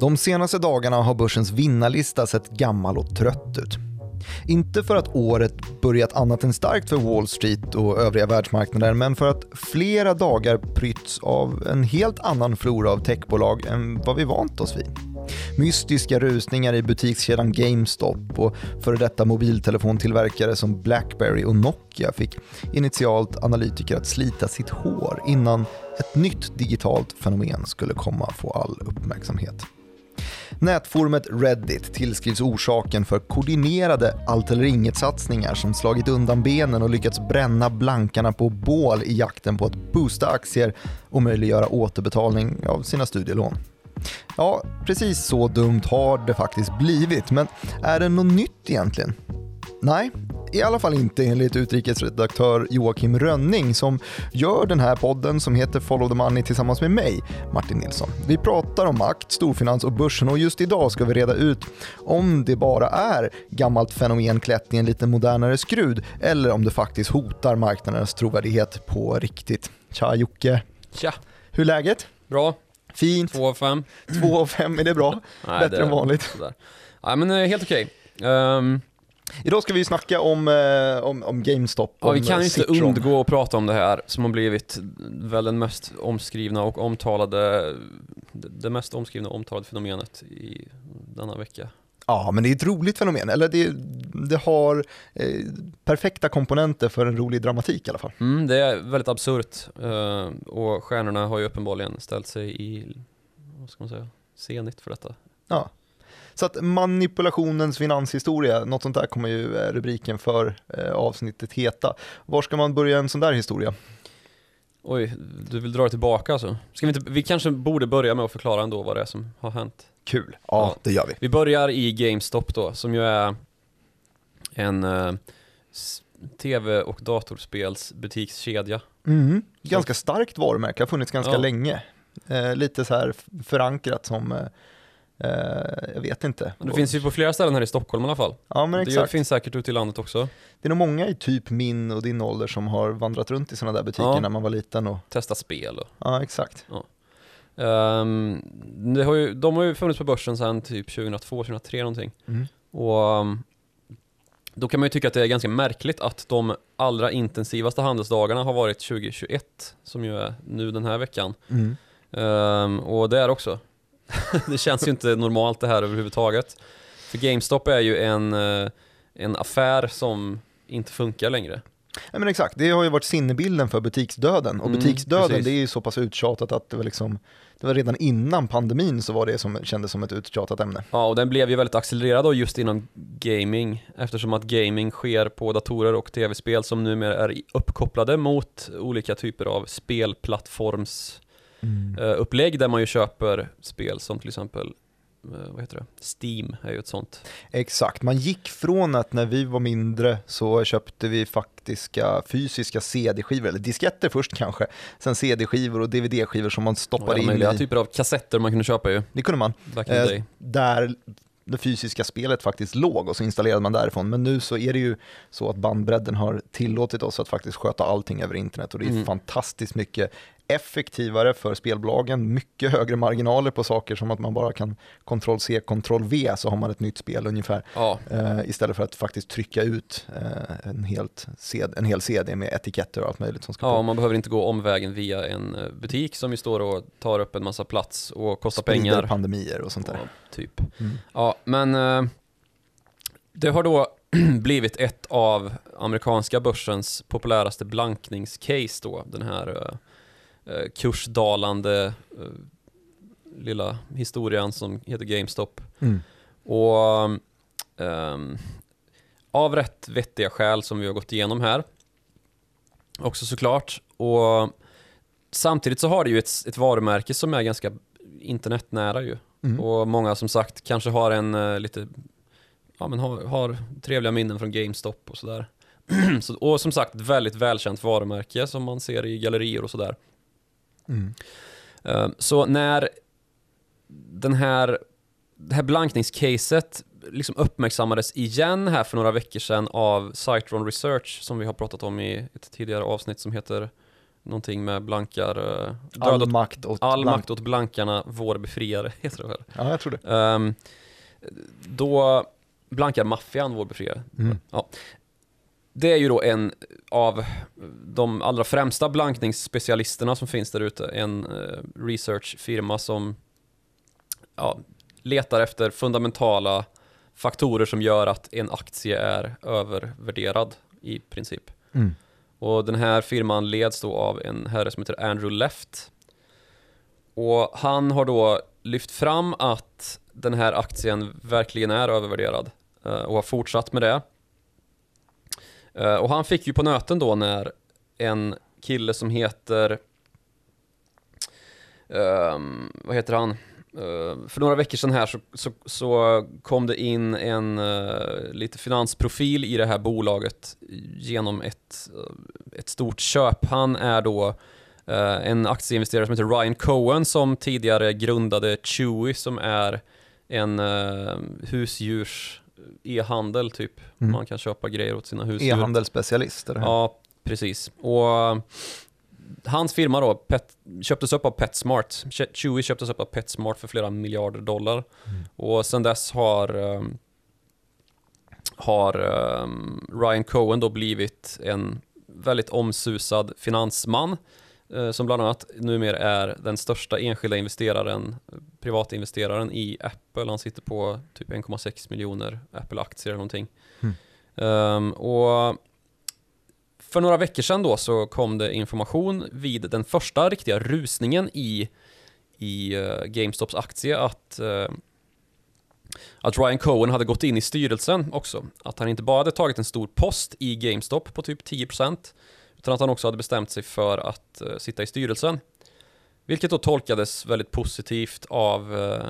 De senaste dagarna har börsens vinnarlista sett gammal och trött ut. Inte för att året börjat annat än starkt för Wall Street och övriga världsmarknader, men för att flera dagar prytts av en helt annan flora av techbolag än vad vi vant oss vid. Mystiska rusningar i butikskedjan GameStop och före detta mobiltelefontillverkare som Blackberry och Nokia fick initialt analytiker att slita sitt hår innan ett nytt digitalt fenomen skulle komma få all uppmärksamhet. Nätforumet Reddit tillskrivs orsaken för koordinerade allt eller inget-satsningar som slagit undan benen och lyckats bränna blankarna på bål i jakten på att boosta aktier och möjliggöra återbetalning av sina studielån. Ja, precis så dumt har det faktiskt blivit, men är det något nytt egentligen? Nej, i alla fall inte enligt utrikesredaktör Joakim Rönning som gör den här podden som heter Follow the Money tillsammans med mig, Martin Nilsson. Vi pratar om makt, storfinans och börsen och just idag ska vi reda ut om det bara är gammalt fenomen klätt i en lite modernare skrud eller om det faktiskt hotar marknadens trovärdighet på riktigt. Tja Jocke! Tja! Hur är läget? Bra. Fint. 2 av 5. 2 av 5, är det bra? Nej, Bättre det- än vanligt. Sådär. Nej men eh, helt okej. Ehm, Idag ska vi snacka om, eh, om, om GameStop. ja, om vi kan ju inte undgå att prata om det här som har blivit väl den mest omskrivna och omtalade, det mest omskrivna och omtalade fenomenet i denna vecka. Ja, men det är ett roligt fenomen. Eller det, det har eh, perfekta komponenter för en rolig dramatik i alla fall. Mm, det är väldigt absurt eh, och stjärnorna har ju uppenbarligen ställt sig i, vad ska man säga, senigt för detta. Ja. Så att manipulationens finanshistoria, något sånt där kommer ju eh, rubriken för eh, avsnittet heta. Var ska man börja en sån där historia? Oj, du vill dra det tillbaka alltså? Ska vi inte, vi kanske borde börja med att förklara ändå vad det är som har hänt. Kul. Ja, Ja. det gör vi. Vi börjar i GameStop då, som ju är en eh, tv och datorspels butikskedja. Mm. Ganska starkt varumärke, har funnits ganska Ja. länge. Eh, lite så här förankrat som, eh, eh, jag vet inte. Det finns ju på flera ställen här i Stockholm i alla fall. Ja, men Det exakt. finns säkert ute i landet också. Det är nog många i typ min och din ålder som har vandrat runt i sådana där butiker Ja. när man var liten. Och, Testa spel och ja, exakt. Ehm, det har ju, de har ju funnits på börsen sedan typ 2002, 2003 någonting. Mm. Och um, då kan man ju tycka att det är ganska märkligt att de allra intensivaste handelsdagarna har varit 2021, som ju är nu den här veckan. Mm. Ehm, och det är också. det känns ju inte normalt det här överhuvudtaget. För GameStop är ju en, eh, en affär som inte funkar längre. Ja, men exakt, det har ju varit sinnebilden för butiksdöden. Och Mm, butiksdöden precis. det är ju så pass uttjatat att det var liksom, det var redan innan pandemin så var det som kändes som ett uttjatat ämne. Ja, och den blev ju väldigt accelererad då just inom gaming eftersom att gaming sker på datorer och tv-spel som numera är uppkopplade mot olika typer av spelplattforms eh, upplägg där man ju köper spel som till exempel eh, vad heter det? Steam är ju ett sånt. Exakt, man gick från att när vi var mindre så köpte vi faktiska fysiska CD-skivor, eller disketter först kanske, sen CD-skivor och DVD-skivor som man stoppade alla in i. typer av kassetter man kunde köpa ju Det kunde man. Eh, där det fysiska spelet faktiskt låg och så installerade man därifrån. Men nu så är det ju så att bandbredden har tillåtit oss att faktiskt sköta allting över internet och det är Mm. fantastiskt mycket effektivare för spelbolagen, mycket högre marginaler på saker som att man bara kan Ctrl-C, Ctrl-V så har man ett nytt spel ungefär. Ja, Eh, istället för att faktiskt trycka ut eh, en, helt CD, en hel CD med etiketter och allt möjligt som ska ja, på. man behöver inte gå omvägen via en eh, butik som ju står och tar upp en massa plats och kostar Sprider pengar. pandemier och sånt där. Ja, typ. Mm. Ja, men eh, det har då blivit ett av amerikanska börsens populäraste blankningscase då, den här kursdalande eh, lilla historien som heter GameStop. Mm. Och ehm, av rätt vettiga skäl som vi har gått igenom här också såklart. Och samtidigt så har det ju ett, ett varumärke som är ganska internetnära ju. Mm. Och många som sagt kanske har en eh, lite, ja men har, har trevliga minnen från GameStop och sådär. så, och som sagt, väldigt välkänt varumärke som man ser i gallerier och sådär. Mm. Eh, Så när den här, det här blankningscaset liksom uppmärksammades igen här för några veckor sedan av Citron Research som vi har pratat om i ett tidigare avsnitt som heter någonting med blankar, eh, All åt, makt åt all blank- makt åt blankarna, vår befriare, heter det väl? Ja, jag tror det. Ehm, då blankar maffian vår befriare. Mm. Ja. Det är ju då en av de allra främsta blankningsspecialisterna som finns där ute. En eh, researchfirma som ja, letar efter fundamentala faktorer som gör att en aktie är övervärderad i princip. Mm. Och den här firman leds då av en herre som heter Andrew Left. Och han har då lyft fram att den här aktien verkligen är övervärderad eh, och har fortsatt med det. Eh, och han fick ju på nöten då när en kille som heter Um, vad heter han? Uh, för några veckor sedan här så, så, så kom det in en uh, lite finansprofil i det här bolaget genom ett, uh, ett stort köp. Han är då en aktieinvesterare som heter Ryan Cohen som tidigare grundade Chewy som är en uh, husdjurs e-handel typ. Mm. Man kan köpa grejer åt sina husdjur. E-handelsspecialist, eller hur? Ja, precis. Och hans firma då, Pet, köptes upp av Petsmart. Che- Chewy köptes upp av Petsmart för flera miljarder dollar. Mm. Och sen dess har, ehm, har ehm, Ryan Cohen då blivit en väldigt omsusad finansman som bland annat numera är den största enskilda investeraren, privatinvesteraren i Apple. Han sitter på typ 1,6 miljoner Apple-aktier eller någonting. Mm. Ehm, och för några veckor sedan då så kom det information vid den första riktiga rusningen i, i eh, GameStops aktie att, eh, att Ryan Cohen hade gått in i styrelsen också. Att han inte bara hade tagit en stor post i GameStop på typ 10% utan att han också hade bestämt sig för att eh, sitta i styrelsen. Vilket då tolkades väldigt positivt av eh,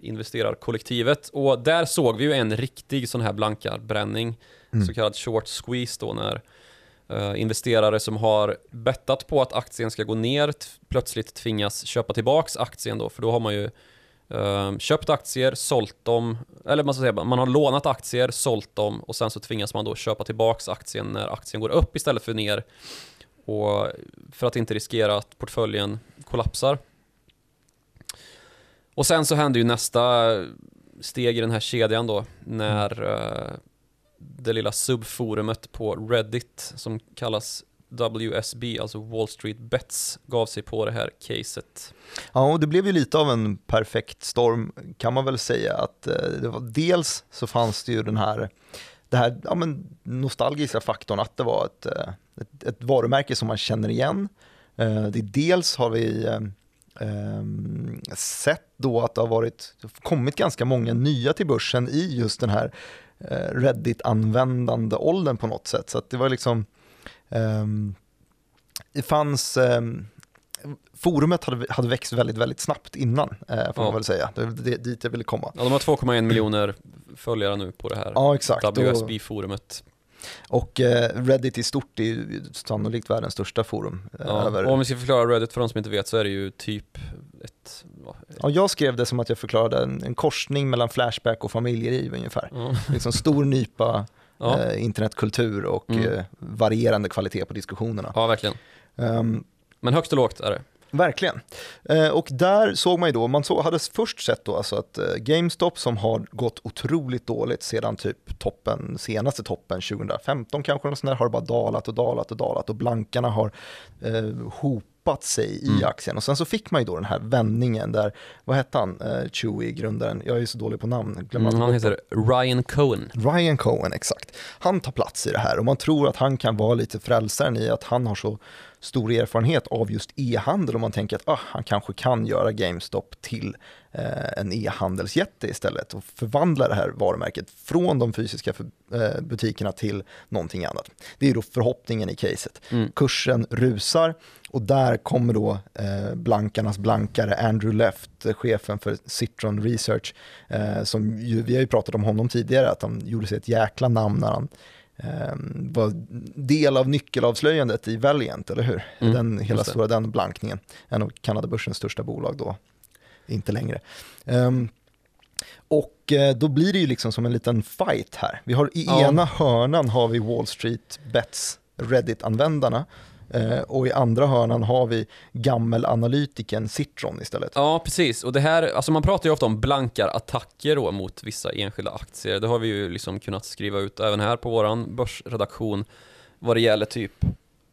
investerarkollektivet och där såg vi ju en riktig sån här blankarbränning, Mm. så kallad short squeeze då när eh, investerare som har bettat på att aktien ska gå ner plötsligt tvingas köpa tillbaks aktien då, för då har man ju köpt aktier, sålt dem, eller man ska säga, man har lånat aktier, sålt dem och sen så tvingas man då köpa tillbaks aktien när aktien går upp istället för ner och för att inte riskera att portföljen kollapsar. Och sen så händer ju nästa steg i den här kedjan då när eh, det lilla subforumet på Reddit som kallas WSB, alltså Wall Street Bets, gav sig på det här caset. Ja, och det blev ju lite av en perfekt storm kan man väl säga. Att eh, det var, dels så fanns det ju den här, det här ja, men, nostalgiska faktorn att det var ett, eh, ett, ett varumärke som man känner igen. Eh, det dels har vi ehm, sett då att det har varit, kommit ganska många nya till börsen i just den här Reddit-användande åldern på något sätt. Så att det var liksom, det fanns, ehm, forumet hade, hade växt väldigt, väldigt snabbt innan, eh, får Ja. man väl säga. Det det, dit jag ville komma. Ja, de har 2,1 miljoner följare nu på det här Ja, exakt. WSB-forumet. och eh, Reddit i stort är ju sannolikt världens största forum. eh, Ja. över, om vi ska förklara Reddit för de som inte vet så är det ju typ ett... ja, ja, jag skrev det som att jag förklarade en, en korsning mellan Flashback och familjeliv ungefär. Ja. Liksom stor nypa Ja, eh, internetkultur och Mm. eh, varierande kvalitet på diskussionerna. ja, verkligen. Ehm, Men högt och lågt är det. Verkligen. Eh, och där såg man ju då, man så, hade först sett då alltså att eh, GameStop som har gått otroligt dåligt sedan typ toppen, senaste toppen 2015 kanske, sånt där, har bara dalat och dalat och dalat och blankarna har eh, hopat sig i Mm. aktien. Och sen så fick man ju då den här vändningen där, vad hette han, eh, Chewy, grundaren, jag är ju så dålig på namn, Mm, han heter Ryan Cohen. Ryan Cohen, exakt. Han tar plats i det här och man tror att han kan vara lite frälsaren i att han har så stor erfarenhet av just e-handel och man tänker att ah, han kanske kan göra GameStop till eh, en e-handelsjätte istället och förvandla det här varumärket från de fysiska för, eh, butikerna till någonting annat. Det är då förhoppningen i caset. Mm. Kursen rusar och där kommer då eh, blankarnas blankare Andrew Left, chefen för Citron Research, eh, som ju, vi har ju pratat om honom tidigare, att han gjorde sig ett jäkla namn när han var del av nyckelavslöjandet i Valiant, eller hur? Mm, den, hela stora den blankningen, en av Kanadabörsens största bolag då, inte längre. Ehm, och eh, då blir det ju liksom som en liten fight här. Vi har i Ja. ena hörnan har vi Wall Street Bets Reddit-användarna Eh, och i andra hörnan har vi gammelanalytiken Citron istället. Ja, precis. Och det här, alltså man pratar ju ofta om blankar attacker då mot vissa enskilda aktier. Det har vi ju liksom kunnat skriva ut även här på våran börsredaktion vad det gäller typ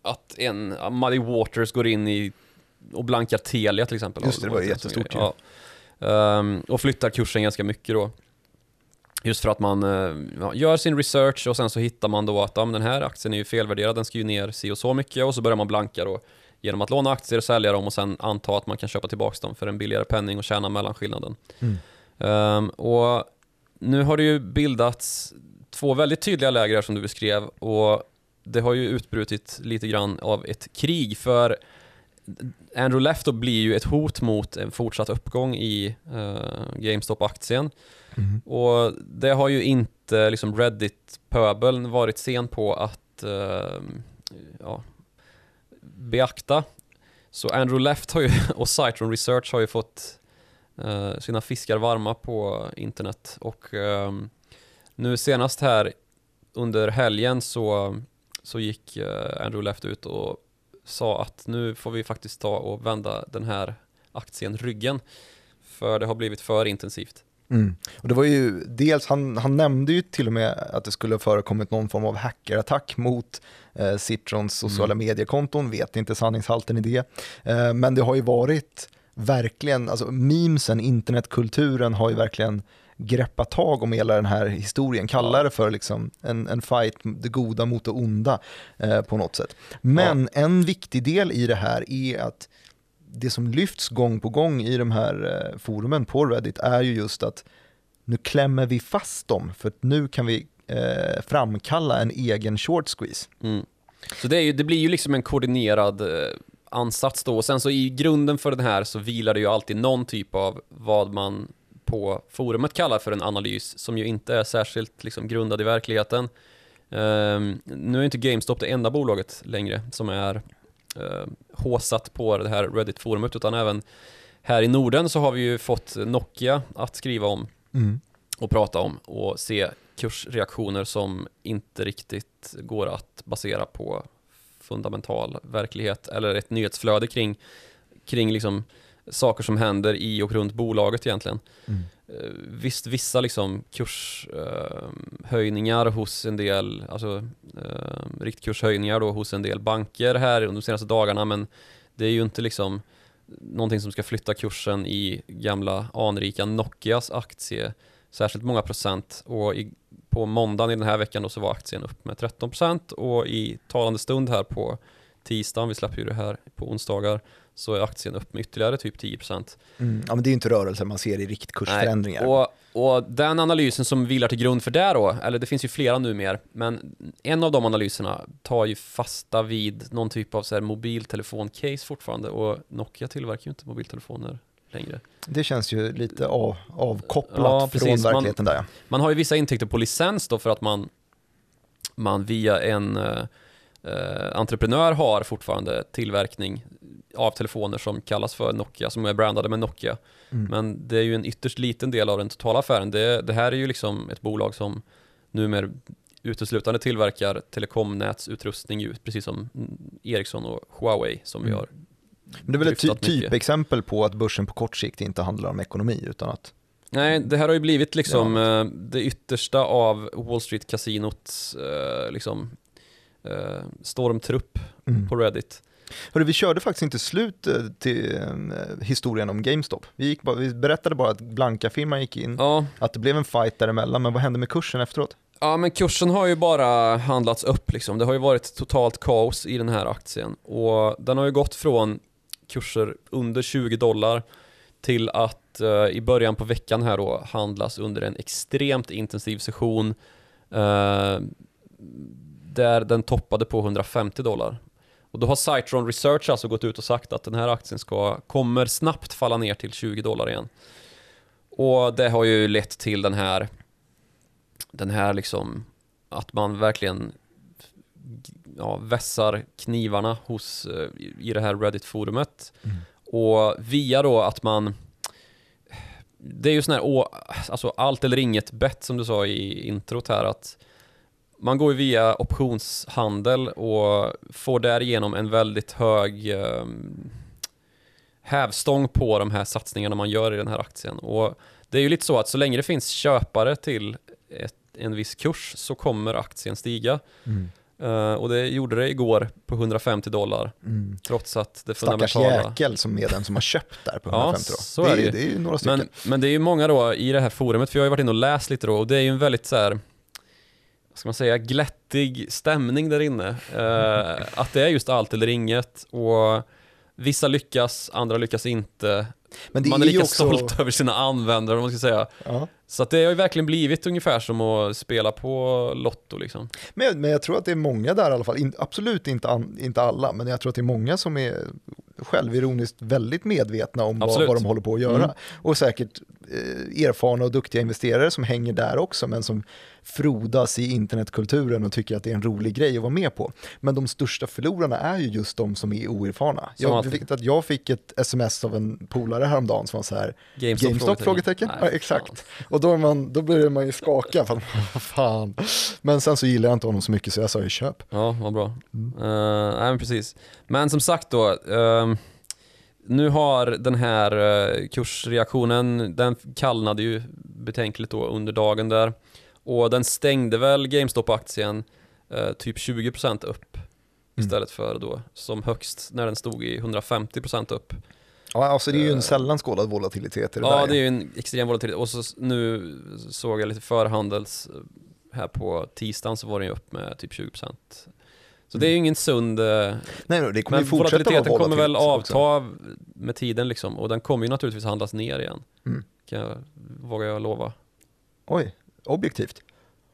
att en Muddy Waters går in i och blankar Telia till exempel. Just det, det var jättestort ja. Um, och flyttar kursen ganska mycket då. Just för att man uh, gör sin research och sen så hittar man då att ja, den här aktien är ju felvärderad, den ska ju ner si och så mycket och så börjar man blanka då genom att låna aktier, sälja dem och sen anta att man kan köpa tillbaka dem för en billigare penning och tjäna mellanskillnaden. Mm. Um, och nu har det ju bildats två väldigt tydliga läger som du beskrev och det har ju utbrutit lite grann av ett krig för Andrew Left blir ju ett hot mot en fortsatt uppgång i uh, GameStop-aktien. Mm. Och det har ju inte liksom Reddit-pöbeln varit sen på att uh, ja, beakta. Så Andrew Left har ju, och Citron Research har ju fått uh, sina fiskar varma på internet. Och um, nu senast här under helgen så, så gick eh, Andrew Left ut och sa att nu får vi faktiskt ta och vända den här aktien ryggen. För det har blivit för intensivt. Mm. Och det var ju dels, han, han nämnde ju till och med att det skulle ha förekommit någon form av hackerattack mot eh, Citrons sociala mm. mediekonton, vet inte sanningshalten i det. Eh, men det har ju varit verkligen, alltså memesen, internetkulturen har ju verkligen greppa tag om hela den här historien, kalla det för liksom en, en fight, det goda mot det onda eh, på något sätt. Men ja. en viktig del i det här är att det som lyfts gång på gång i de här eh, forumen på Reddit är ju just att nu klämmer vi fast dem för att nu kan vi eh, framkalla en egen short squeeze. Mm. Så det, ju, det, blir ju liksom en koordinerad eh, ansats då och sen så i grunden för den här så vilar det ju alltid någon typ av vad man på forumet kallar för en analys som ju inte är särskilt liksom, grundad i verkligheten. Um, nu är inte GameStop det enda bolaget längre som är håsat på det här Reddit-forumet utan även här i Norden så har vi ju fått Nokia att skriva om mm. och prata om och se kursreaktioner som inte riktigt går att basera på fundamental verklighet eller ett nyhetsflöde kring, kring liksom saker som händer i och runt bolaget egentligen. Mm. Eh, visst, vissa liksom kurshöjningar hos en del, alltså eh, riktkurshöjningar då hos en del banker här under de senaste dagarna, men det är ju inte liksom någonting som ska flytta kursen i gamla anrika Nokias aktie särskilt många procent. Och i, på måndagen i den här veckan då så var aktien upp med 13% och i talande stund här på tisdagen, vi släpper ju det här på onsdagar, så är aktien upp med ytterligare typ 10%. Mm, ja men det är inte rörelser man ser i riktkursförändringar. Nej, och, och den analysen som vilar till grund för det då, eller det finns ju flera numera, men en av de analyserna tar ju fasta vid någon typ av så här mobiltelefon-case fortfarande och Nokia tillverkar ju inte mobiltelefoner längre. Det känns ju lite av, avkopplat ja, från verkligheten man, där. Man har ju vissa intäkter på licens då för att man, man via en uh, entreprenör har fortfarande tillverkning av telefoner som kallas för Nokia, som är brandade med Nokia. Mm. Men det är ju en ytterst liten del av den totala affären. Det, det här är ju liksom ett bolag som numera uteslutande tillverkar telekomnätsutrustning, precis som Ericsson och Huawei som mm. vi har Men det är väl ett ty typexempel på att börsen på kort sikt inte handlar om ekonomi utan att Nej, det här har ju blivit liksom ja. Eh, det yttersta av Wall Street-kasinots eh, liksom, eh, stormtrupp mm. på Reddit. Hörru, vi körde faktiskt inte slut eh, till eh, historien om GameStop. Vi, gick bara, vi berättade bara att Blanka-firman gick in, ja. att det blev en fight däremellan, men vad hände med kursen efteråt? Ja men kursen har ju bara handlats upp liksom. Det har ju varit totalt kaos i den här aktien och den har ju gått från kurser under 20 dollar till att uh, i början på veckan här då handlas under en extremt intensiv session uh, där den toppade på 150 dollar. Och då har Citron Research alltså gått ut och sagt att den här aktien ska, kommer snabbt falla ner till 20 dollar igen. Och det har ju lett till den här, den här liksom, att man verkligen ja, vässar knivarna hos, eh, i det här Reddit-forumet. Mm. Och via då att man, det är ju sån här, alltså allt eller inget bett som du sa i introt här, att man går via optionshandel och får därigenom en väldigt hög eh, hävstång på de här satsningarna man gör i den här aktien. Och det är ju lite så att så länge det finns köpare till ett, en viss kurs så kommer aktien stiga. Mm. Uh, och det gjorde det igår på 150 dollar. Mm. Trots att det Stackars fundamentala... jäkel som är den som har köpt där på Ja, 150 då. så det, är det är, ju. det är ju några stycken. Men, men det är ju många då i det här forumet, för jag har ju varit inne och läst lite då, och det är ju en väldigt så här, vad ska man säga, glättig stämning där inne. Eh, att det är just allt eller inget, och vissa lyckas, andra lyckas inte. Man är är lika också... stolt över sina användare, om man ska säga. Ja. Så att det har ju verkligen blivit ungefär som att spela på Lotto liksom. Men, men jag tror att det är många där i alla fall, in, absolut inte, an, inte alla, men jag tror att det är många som är självironiskt väldigt medvetna om vad, vad de håller på att göra. Mm. Och säkert eh, erfarna och duktiga investerare som hänger där också, men som frodas i internetkulturen och tycker att det är en rolig grej att vara med på. Men de största förlorarna är ju just de som är oerfarna. Som Jag, vet att jag fick ett sms av en polare häromdagen som var så här, GameStop? GameStop? Frågetecken? Ja, exakt. Och då, man, då börjar man ju skaka, för vad fan. Men sen så gillar jag inte honom så mycket så jag sa ju köp. Ja, vad bra. Mm. Eh, nej men precis. Men som sagt då, ehm, nu har den här uh, kursreaktionen, den kallnade ju betänkligt då under dagen där. Och den stängde väl GameStop-aktien eh, typ 20% upp Mm. istället för då som högst när den stod i 150% upp. Ja, alltså det är ju en Eh, sällan skådad volatilitet i det Ja, där. det är ju en extrem volatilitet. Och så nu såg jag lite förhandels eh, här på tisdagen så var den ju upp med typ 20%. Så det är ju ingen sund... eh, Nej, nej, det kommer Men ju fortsätta vara volatiliteten kommer väl volatilt också. avta med tiden liksom och den kommer ju naturligtvis handlas ner igen. Mm. Kan jag, vågar jag lova. Oj, objektivt.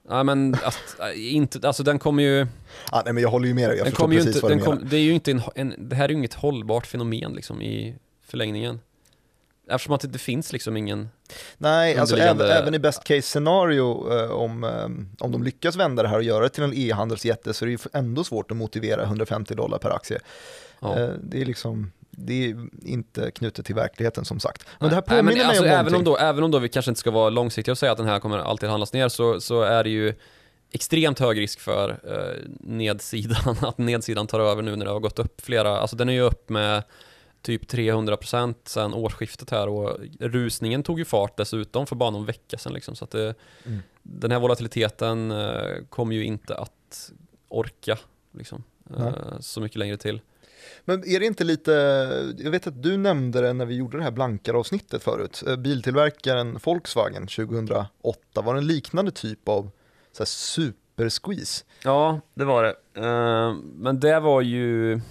Nej men att, äh, inte, alltså den kommer ju, Ah, nej, men jag håller ju med dig, jag den förstår ju precis inte, vad du menar. kom, det är ju inte en, en, det här är ju inget hållbart fenomen liksom i förlängningen. Eftersom att det, det finns liksom ingen, Nej, alltså även, även i best case scenario, eh, om, eh, om de lyckas vända det här och göra det till en e-handelsjätte så är det ju ändå svårt att motivera 150 dollar per aktie. ja. Eh, det är liksom, det är inte knutet till verkligheten som sagt. Men det här Nej, påminner men mig alltså, om även någonting. om, då, även om då vi kanske inte ska vara långsiktiga och säga att den här kommer alltid handlas ner så, så är det ju extremt hög risk för nedsidan, att nedsidan tar över nu när det har gått upp flera, alltså den är ju upp med typ 300% sedan årsskiftet här och rusningen tog ju fart dessutom för bara någon vecka sedan liksom, så att det, Mm. den här volatiliteten eh, kommer ju inte att orka liksom, Nej. eh, så mycket längre till. Men är det inte lite, jag vet att du nämnde det när vi gjorde det här blankare avsnittet förut, Eh, biltillverkaren Volkswagen 2008, var det en liknande typ av så här super-squeeze? Ja, det var det. Eh, men det var ju...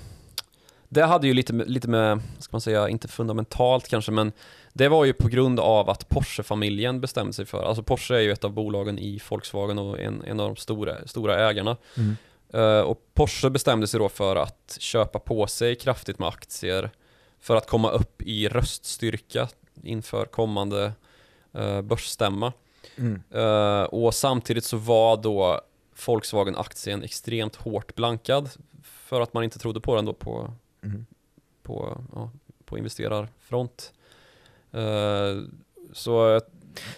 Det hade ju lite, lite med, ska man säga, inte fundamentalt kanske, men det var ju på grund av att Porsche-familjen bestämde sig för, alltså Porsche är ju ett av bolagen i Volkswagen och en, en av de stora, stora ägarna. Eh, och Porsche bestämde sig då för att köpa på sig kraftigt med aktier för att komma upp i röststyrka inför kommande uh, börsstämma. Mm. Eh, och samtidigt så var då Volkswagen-aktien extremt hårt blankad för att man inte trodde på den då på, Mm. på, ja, på investerarfront. Eh, så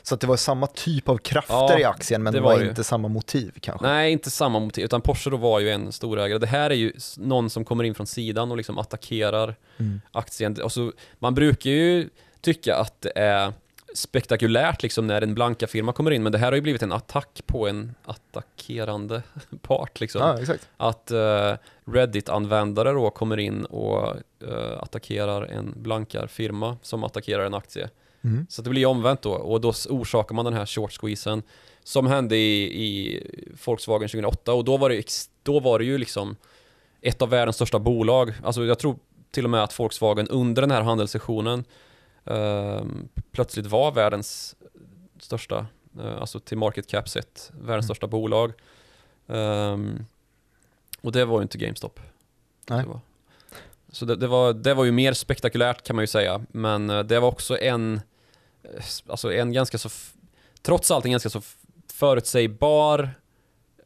Så att det var samma typ av krafter Ja, i aktien men det var var det inte samma motiv kanske? nej, inte samma motiv, utan Porsche då var ju en storägare. Det här är ju någon som kommer in från sidan och liksom attackerar Mm. aktien. Alltså, man brukar ju tycka att det är spektakulärt liksom när en blanka firma kommer in, men det här har ju blivit en attack på en attackerande part liksom. Exakt. att eh, Reddit-användare då kommer in och eh, attackerar en blankarfirma som attackerar en aktie. Mm. Så det blir omvänt då och då orsakar man den här short squeezen som hände i, i Volkswagen 2008 och då var, det, då var det ju liksom ett av världens största bolag. Alltså jag tror till och med att Volkswagen under den här handelssessionen plötsligt var världens största, eh, alltså till market cap sett, världens Mm. största bolag. Ehm, och det var ju inte GameStop. Nej. Det. Så det, det, var, det var ju mer spektakulärt kan man ju säga, men eh, det var också en, eh, alltså en ganska så, trots allt en ganska så förutsägbar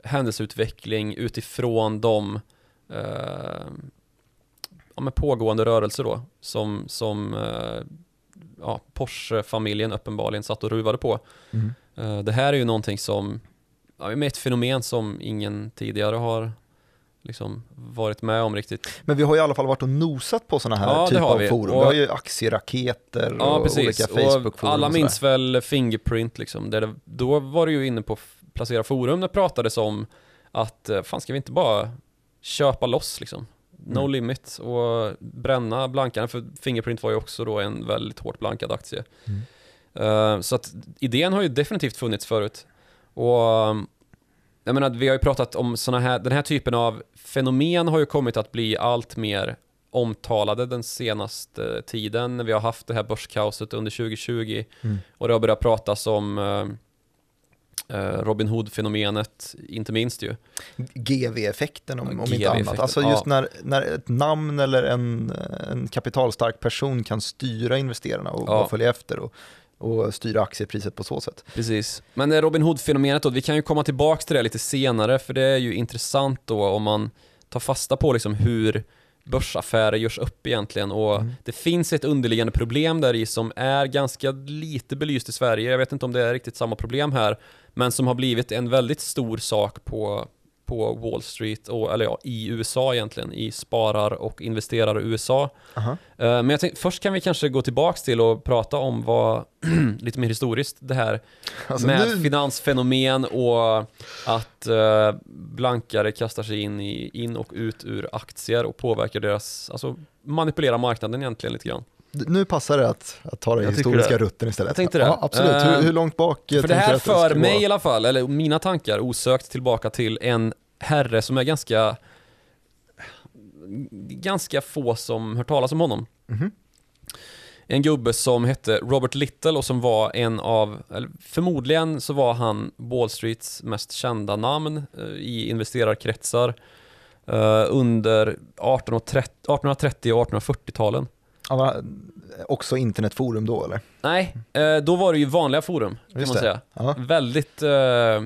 händelseutveckling utifrån de eh, ja, pågående rörelser då, som, som eh, ja, Porsche-familjen uppenbarligen satt och ruvade på. Mm. Eh, Det här är ju någonting som ja, med ett fenomen som ingen tidigare har liksom varit med om riktigt. Men vi har i alla fall varit och nosat på sådana här Ja, det typer av vi. forum. Och- vi har ju aktieraketer Ja, och precis. olika Facebook-forum. alla minns väl Fingerprint liksom. Där det, då var du ju inne på placera forum där pratades om att eh, fan ska vi inte bara köpa loss liksom. No Mm. limit och bränna blankarna för Fingerprint var ju också då en väldigt hårt blankad aktie. Mm. Eh, så att idén har ju definitivt funnits förut. Och um, jag menar, vi har ju pratat om såna här, den här typen av fenomen har ju kommit att bli allt mer omtalade den senaste tiden vi har haft det här börskaoset under 2020 Mm. och det har börjat pratas om eh, Robin Hood-fenomenet, inte minst ju. GV-effekten om, Ja, om inte GV-effekten, annat. Alltså ja. just när, när ett namn eller en, en kapitalstark person kan styra investerarna och Ja. bara följa efter och, och styra aktiepriset på så sätt. Precis. Men det Robin Hood-fenomenet då, vi kan ju komma tillbaka till det lite senare för det är ju intressant då om man tar fasta på liksom hur börsaffärer görs upp egentligen och Mm. det finns ett underliggande problem där i som är ganska lite belyst i Sverige. Jag vet inte om det är riktigt samma problem här, men som har blivit en väldigt stor sak på, på Wall Street, och, eller ja, i USA egentligen, i sparar och investerare USA. Aha. Eh, Men jag tänkte, först kan vi kanske gå tillbaks till och prata om vad, lite mer historiskt, det här Alltså med nu, finansfenomen och att eh, blankare kastar sig in, i, in och ut ur aktier och påverkar deras, alltså manipulerar marknaden egentligen lite grann. Nu passar det att, att ta tycker historiska rutten istället. Jag tänkte det. Ja, absolut. Eh, hur, hur långt bak eh, För det här för mig gå? i alla fall, eller mina tankar osökt tillbaka till en herre som är ganska ganska få som hört talas om honom. Mhm. En gubbe som hette Robert Little och som var en av, förmodligen så var han Wall Streets mest kända namn eh, i investerarkretsar under 1830 1830 och 1840-talen. Ja, också internetforum då eller? Nej, eh, då var det ju vanliga forum kan Just man säga. Ja, Väldigt eh,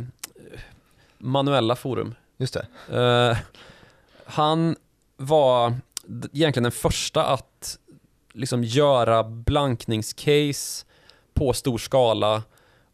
manuella forum. just det. Eh, han var egentligen den första att liksom göra blankningscase på stor skala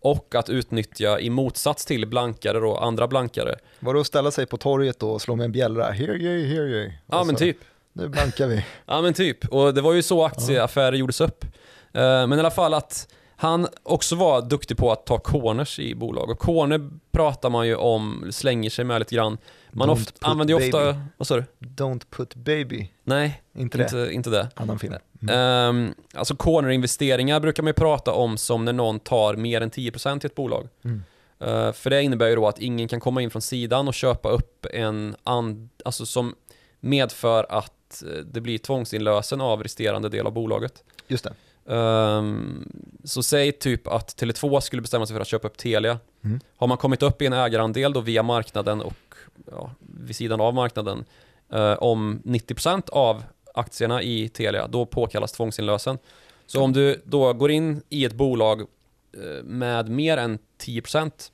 och att utnyttja i motsats till blankare då, andra blankare. Var det att ställa sig på torget och slå med en bjällra? Hear ye, hear ye. Ja Och men så, typ. Nu blankar vi. Ja men typ, och det var ju så aktieaffärer gjordes upp. Eh, Men i alla fall att han också var duktig på att ta corners i bolag. Och corner pratar man ju om, slänger sig med lite grann. Man ofta, använder ju ofta, vad sa du? Don't put baby. Nej, Inte det? inte, inte det. Annan film. Mm. Ehm, alltså cornerinvesteringar brukar man ju prata om som när någon tar mer än 10% i ett bolag. Mm. Eh, för det innebär ju då att ingen kan komma in från sidan och köpa upp en and, alltså som medför att eh, det blir tvångsinlösen av resterande del av bolaget. Just det. Ehm, så säg typ att Tele2 skulle bestämma sig för att köpa upp Telia. Mm. Har man kommit upp i en ägarandel då via marknaden och ja, vid sidan av marknaden eh, om 90% av aktierna i Telia, då påkallas tvångsinlösen. Så om du då går in i ett bolag eh, med mer än 10%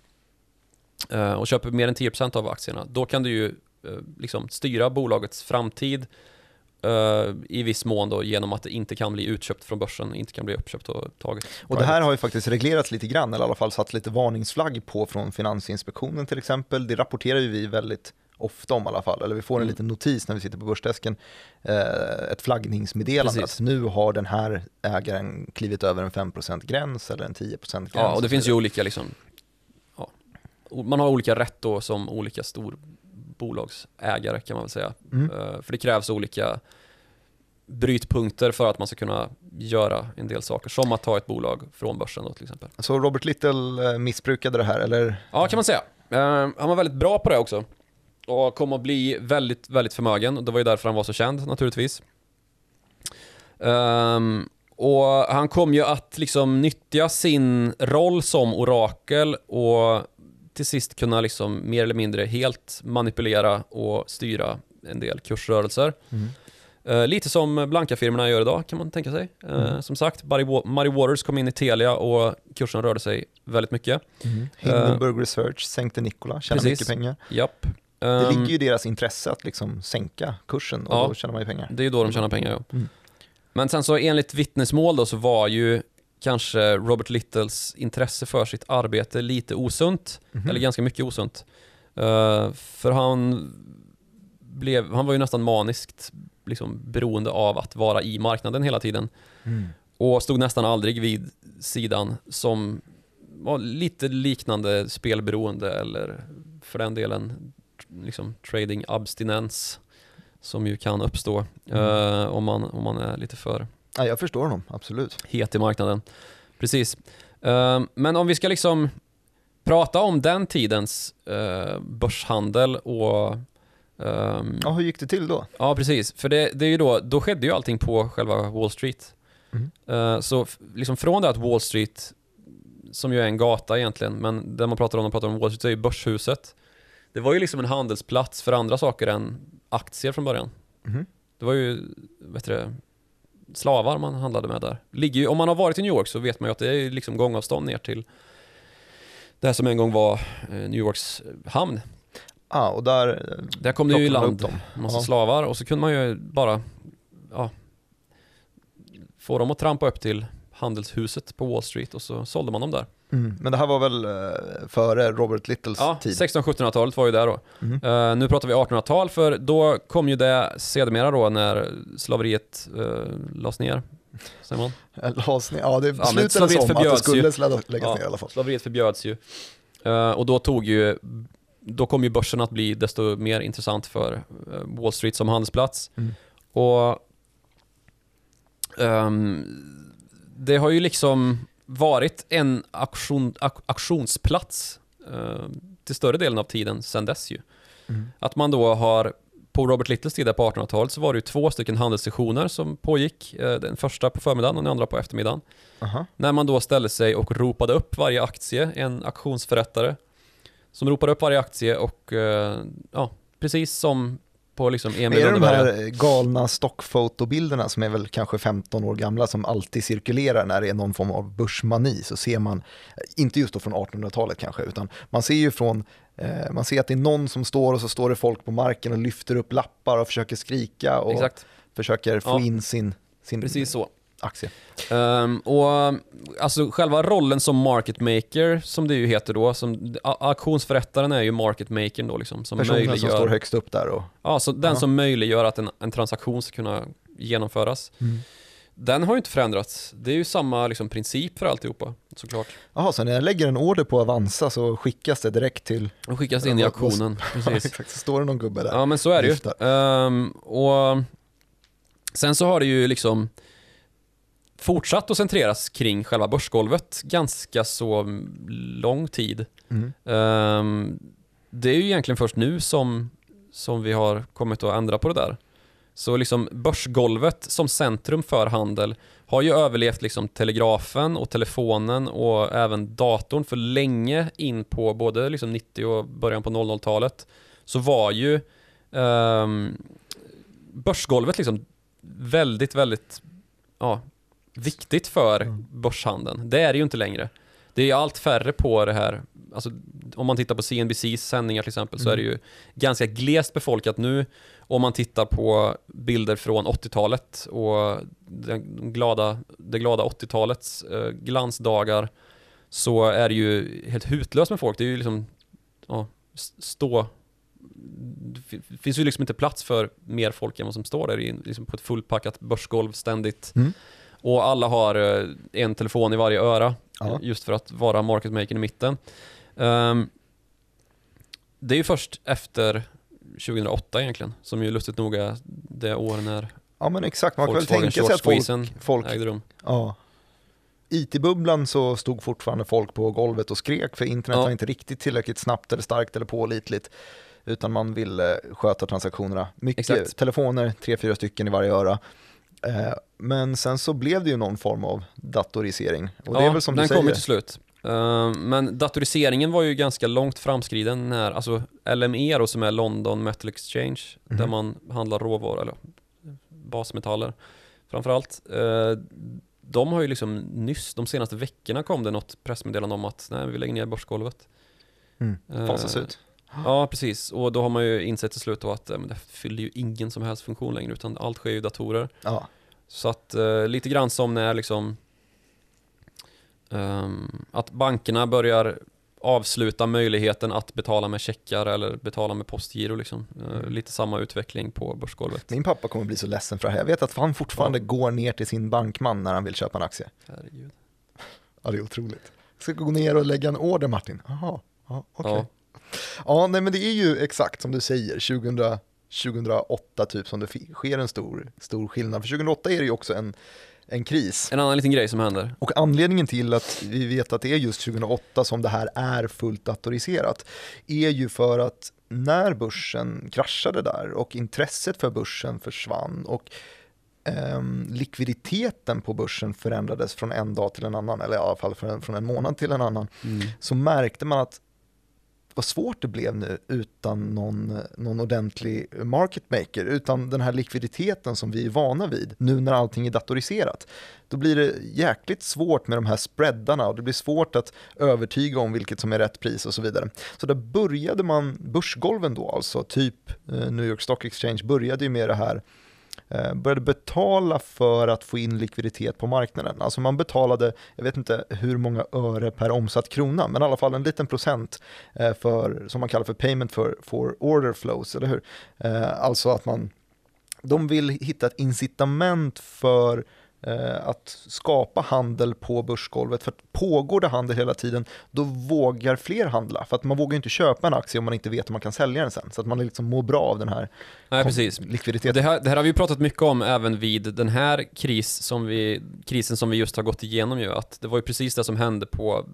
eh, och köper mer än 10% av aktierna, då kan du ju liksom styra bolagets framtid eh, i viss mån då genom att det inte kan bli utköpt från börsen, inte kan bli uppköpt och taget. Och det här har ju faktiskt reglerats lite grann, eller i alla fall satt lite varningsflagg på från Finansinspektionen till exempel. Det rapporterar ju vi väldigt ofta om i alla fall, eller vi får en Mm. liten notis när vi sitter på börsdesken, eh, ett flaggningsmeddelande Precis. att nu har den här ägaren klivit över en 5%-gräns eller en 10%-gräns. Ja, och det finns ju olika liksom, ja, man har olika rätt då som olika stor bolagsägare kan man väl säga. Mm. Eh, För det krävs olika brytpunkter för att man ska kunna göra en del saker, som att ta ett bolag från börsen då till exempel. Så Robert Little eh, missbrukade det här, eller? Ja, kan man säga. Eh, Han var väldigt bra på det också. Och kom att bli väldigt, väldigt förmögen. Och det var ju därför han var så känd naturligtvis. Ehm, och han kom ju att liksom nyttja sin roll som orakel och till sist kunna liksom mer eller mindre helt manipulera och styra en del kursrörelser. Mm. Eh, lite som blankafirmorna gör idag kan man tänka sig. Eh, Mm. Som sagt, Barry, Wa- Murray Waters kom in i Telia och kursen rörde sig väldigt mycket. Hindenburg Research sänkte Nikola, tjänar Eh, precis. mycket pengar. Japp. Det Ehm, ligger ju i deras intresse att liksom sänka kursen och Ja. då tjänar man ju pengar. Det är ju då de tjänar pengar ja. Mm. Men sen så enligt vittnesmål då så var ju kanske Robert Littles intresse för sitt arbete lite osunt, Mhm. eller ganska mycket osunt. Eh, för han, blev, han var ju nästan maniskt liksom, beroende av att vara i marknaden hela tiden Mm. och stod nästan aldrig vid sidan som var lite liknande spelberoende eller för den delen liksom trading abstinens som ju kan uppstå Mm. eh, om, man, om man är lite för Ja, jag förstår honom, absolut. het i marknaden. Precis. Eh, men om vi ska liksom prata om den tidens eh, börshandel och ehm, Ja, hur gick det till då? Ja, precis. För det, det är ju då, då skedde ju allting på själva Wall Street. Mm. Eh, så liksom från det att Wall Street, som ju är en gata egentligen, men det man pratar om när man pratar om Wall Street är ju börshuset. Det var ju liksom en handelsplats för andra saker än aktier från början. Mhm. Det var ju, vet du det, slavar man handlade med där. Ligger ju, om man har varit i New York så vet man ju att det är liksom gångavstånd ner till det här som en gång var eh, New Yorks hamn. Ja, och där eh, Där kom det ju i land dem. massa Ja. slavar och så kunde man ju bara ja, få dem att trampa upp till handelshuset på Wall Street och så sålde man dem där. Mm. Men det här var väl eh, före Robert Littles Ja, tid? 1600-1700-talet var ju där då. Mhm. Eh, nu pratar vi 1800-tal för då kom ju det sedermera då när slaveriet uh, lades ner. Säger man? Lades ner. Ja, det men slutade slaveriet som att det förbjöds skulle ju. läggas Ja. ner i alla fall. Slaveriet förbjöds ju. Eh, och då tog ju då kom ju börsen att bli desto mer intressant för Wall Street som handelsplats. Mm. Och ehm, det har ju liksom varit en auktion, ak, eh, till större delen av tiden sedan dess ju. Mm. Att man då har, på Robert Littles tid på 1800-talet så var det ju två stycken handelssessioner som pågick. Eh, den första på förmiddagen och den andra på eftermiddagen. Aha. När man då ställde sig och ropade upp varje aktie, en auktionsförrättare som ropade upp varje aktie och eh, ja, precis som på liksom Emil är det de här galna stockfotobilderna som är väl kanske 15 år gamla som alltid cirkulerar när det är någon form av börsmani så ser man, inte just då från 1800-talet kanske, utan man ser ju från, eh, man ser att det är någon som står och så står det folk på marken och lyfter upp lappar och försöker skrika och Exakt, försöker få Ja. in sin, sin precis så. Aktie. Ehm, och alltså själva rollen som market maker, som det ju heter då, som, auktionsförrättaren är ju market makern då liksom, som Personen som möjliggör, står högst upp där och... ja, så den Ja. som möjliggör att en, en transaktion ska kunna genomföras. Den har ju inte förändrats. Det är ju samma liksom, princip för alltihopa, såklart. Jaha, så när jag lägger en order på Avanza så skickas det direkt till... Och skickas in i Ja, auktionen, Ja, precis. så står det någon gubbe där. Ja men så är det ju. Ehm, och sen så har det ju liksom fortsatt att centreras kring själva börsgolvet ganska så lång tid. Mm. Ehm, det är ju egentligen först nu som, som vi har kommit att ändra på det där. Så liksom börsgolvet som centrum för handel har ju överlevt liksom telegrafen och telefonen och även datorn för länge in på både liksom 90 och början på 00-talet så var ju ehm, börsgolvet liksom väldigt, väldigt ja, viktigt för Mm. börshandeln. Det är det ju inte längre. Det är allt färre på det här, alltså om man tittar på CNBCs sändningar till exempel så är det ju ganska glest befolkat nu. Om man tittar på bilder från 80-talet och den glada, det glada 80-talets eh, glansdagar så är det ju helt hutlöst med folk. Det är ju liksom, ja, stå det fi- finns ju liksom inte plats för mer folk än vad som står där i, liksom på ett fullpackat börsgolv ständigt. Mm. Och alla har eh, en telefon i varje öra Ja. just för att vara market maker i mitten. Ehm, det är ju först efter 2008 egentligen, som ju lustigt nog är det år när ja, men exakt. Man kan väl tänka sig att folk, folk ägde rum. Ja. IT-bubblan så stod fortfarande folk på golvet och skrek för internet Ja. var inte riktigt tillräckligt snabbt eller starkt eller pålitligt. Utan man ville sköta transaktionerna. Mycket Exakt. telefoner, tre, fyra stycken i varje öra. Eh, Men sen så blev det ju någon form av datorisering. Och det är ja, väl som den kom ju till slut. Ehm, men datoriseringen var ju ganska långt framskriden när, alltså LME då som är London Metal Exchange, Mhm. där man handlar råvaror, eller basmetaller framförallt. Uh, de har ju liksom nyss, de senaste veckorna kom det något pressmeddelande om att nej, vi lägger ner börsgolvet. Mm. Eh, Fasas ut. Ja, precis. Och då har man ju insett till slut då att eh, men det fyller ju ingen som helst funktion längre, utan allt sker ju i datorer. Ja. Så att eh, lite grann som när liksom Um, att bankerna börjar avsluta möjligheten att betala med checkar eller betala med postgiro liksom. Uh, lite samma utveckling på börsgolvet. Min pappa kommer bli så ledsen för det här. Jag vet att han fortfarande ja. går ner till sin bankman när han vill köpa en aktie. Herregud. Ja, det är otroligt. Jag ska gå ner och lägga en order Martin. Jaha, ja, okej. Okay. Ja. Ja, nej men det är ju exakt som du säger, 2000, 2008 typ som det sker en stor, stor skillnad. För 2008 är det ju också en en kris. En annan liten grej som händer. Och anledningen till att vi vet att det är just 2008 som det här är fullt datoriserat är ju för att när börsen kraschade där och intresset för börsen försvann och eh, likviditeten på börsen förändrades från en dag till en annan, eller i alla fall från en, från en månad till en annan, mm. så märkte man att vad svårt det blev nu utan någon, någon ordentlig market maker, utan den här likviditeten som vi är vana vid, nu när allting är datoriserat. Då blir det jäkligt svårt med de här spreadarna och det blir svårt att övertyga om vilket som är rätt pris och så vidare. Så där började man, börsgolven då alltså, typ eh, New York Stock Exchange började ju med det här Eh, började betala för att få in likviditet på marknaden. Alltså man betalade, jag vet inte hur många öre per omsatt krona, men i alla fall en liten procent eh, för, som man kallar för payment for, for order flows, eller hur? Eh, alltså att man, de vill hitta ett incitament för att skapa handel på börsgolvet. För pågår det handel hela tiden, då vågar fler handla. För att man vågar inte köpa en aktie om man inte vet om man kan sälja den sen. Så att man liksom mår bra av den här Nej, precis. likviditeten. Det här, det här har vi pratat mycket om även vid den här kris som vi, krisen som vi just har gått igenom. Ju, att det var ju precis det som hände på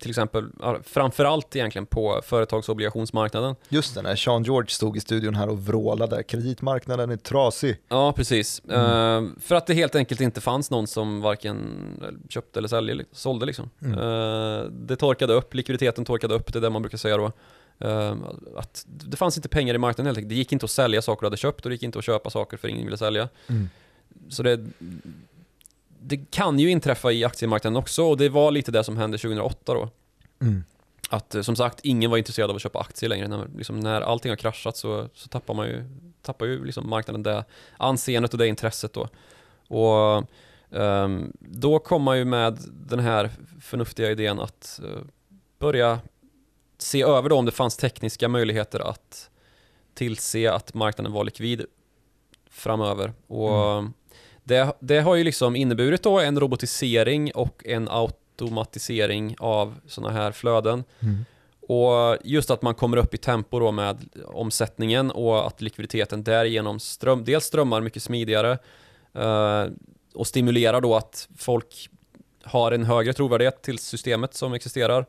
till exempel, framförallt egentligen på företagsobligationsmarknaden. Just det, när Sean George stod i studion här och vrålade, kreditmarknaden är trasig. Ja, precis. Mm. Uh, för att det helt enkelt inte fanns någon som varken köpte eller sälje, sålde liksom. Mm. Uh, det torkade upp, likviditeten torkade upp, det är det man brukar säga då. Uh, att det fanns inte pengar i marknaden helt enkelt. Det gick inte att sälja saker du hade köpt och det gick inte att köpa saker för ingen ville sälja. Mm. Så det, det kan ju inträffa i aktiemarknaden också och det var lite det som hände 2008 då. Mm. Att eh, som sagt, ingen var intresserad av att köpa aktier längre. När, liksom, när allting har kraschat så, så tappar man ju, tappar ju liksom marknaden det anseendet och det intresset då. Och um, då kom man ju med den här förnuftiga idén att uh, börja se över då om det fanns tekniska möjligheter att tillse att marknaden var likvid framöver. Och mm. Det, det har ju liksom inneburit då en robotisering och en automatisering av sådana här flöden. Mm. Och just att man kommer upp i tempo då med omsättningen och att likviditeten därigenom ström, dels strömmar mycket smidigare eh, och stimulerar då att folk har en högre trovärdighet till systemet som existerar.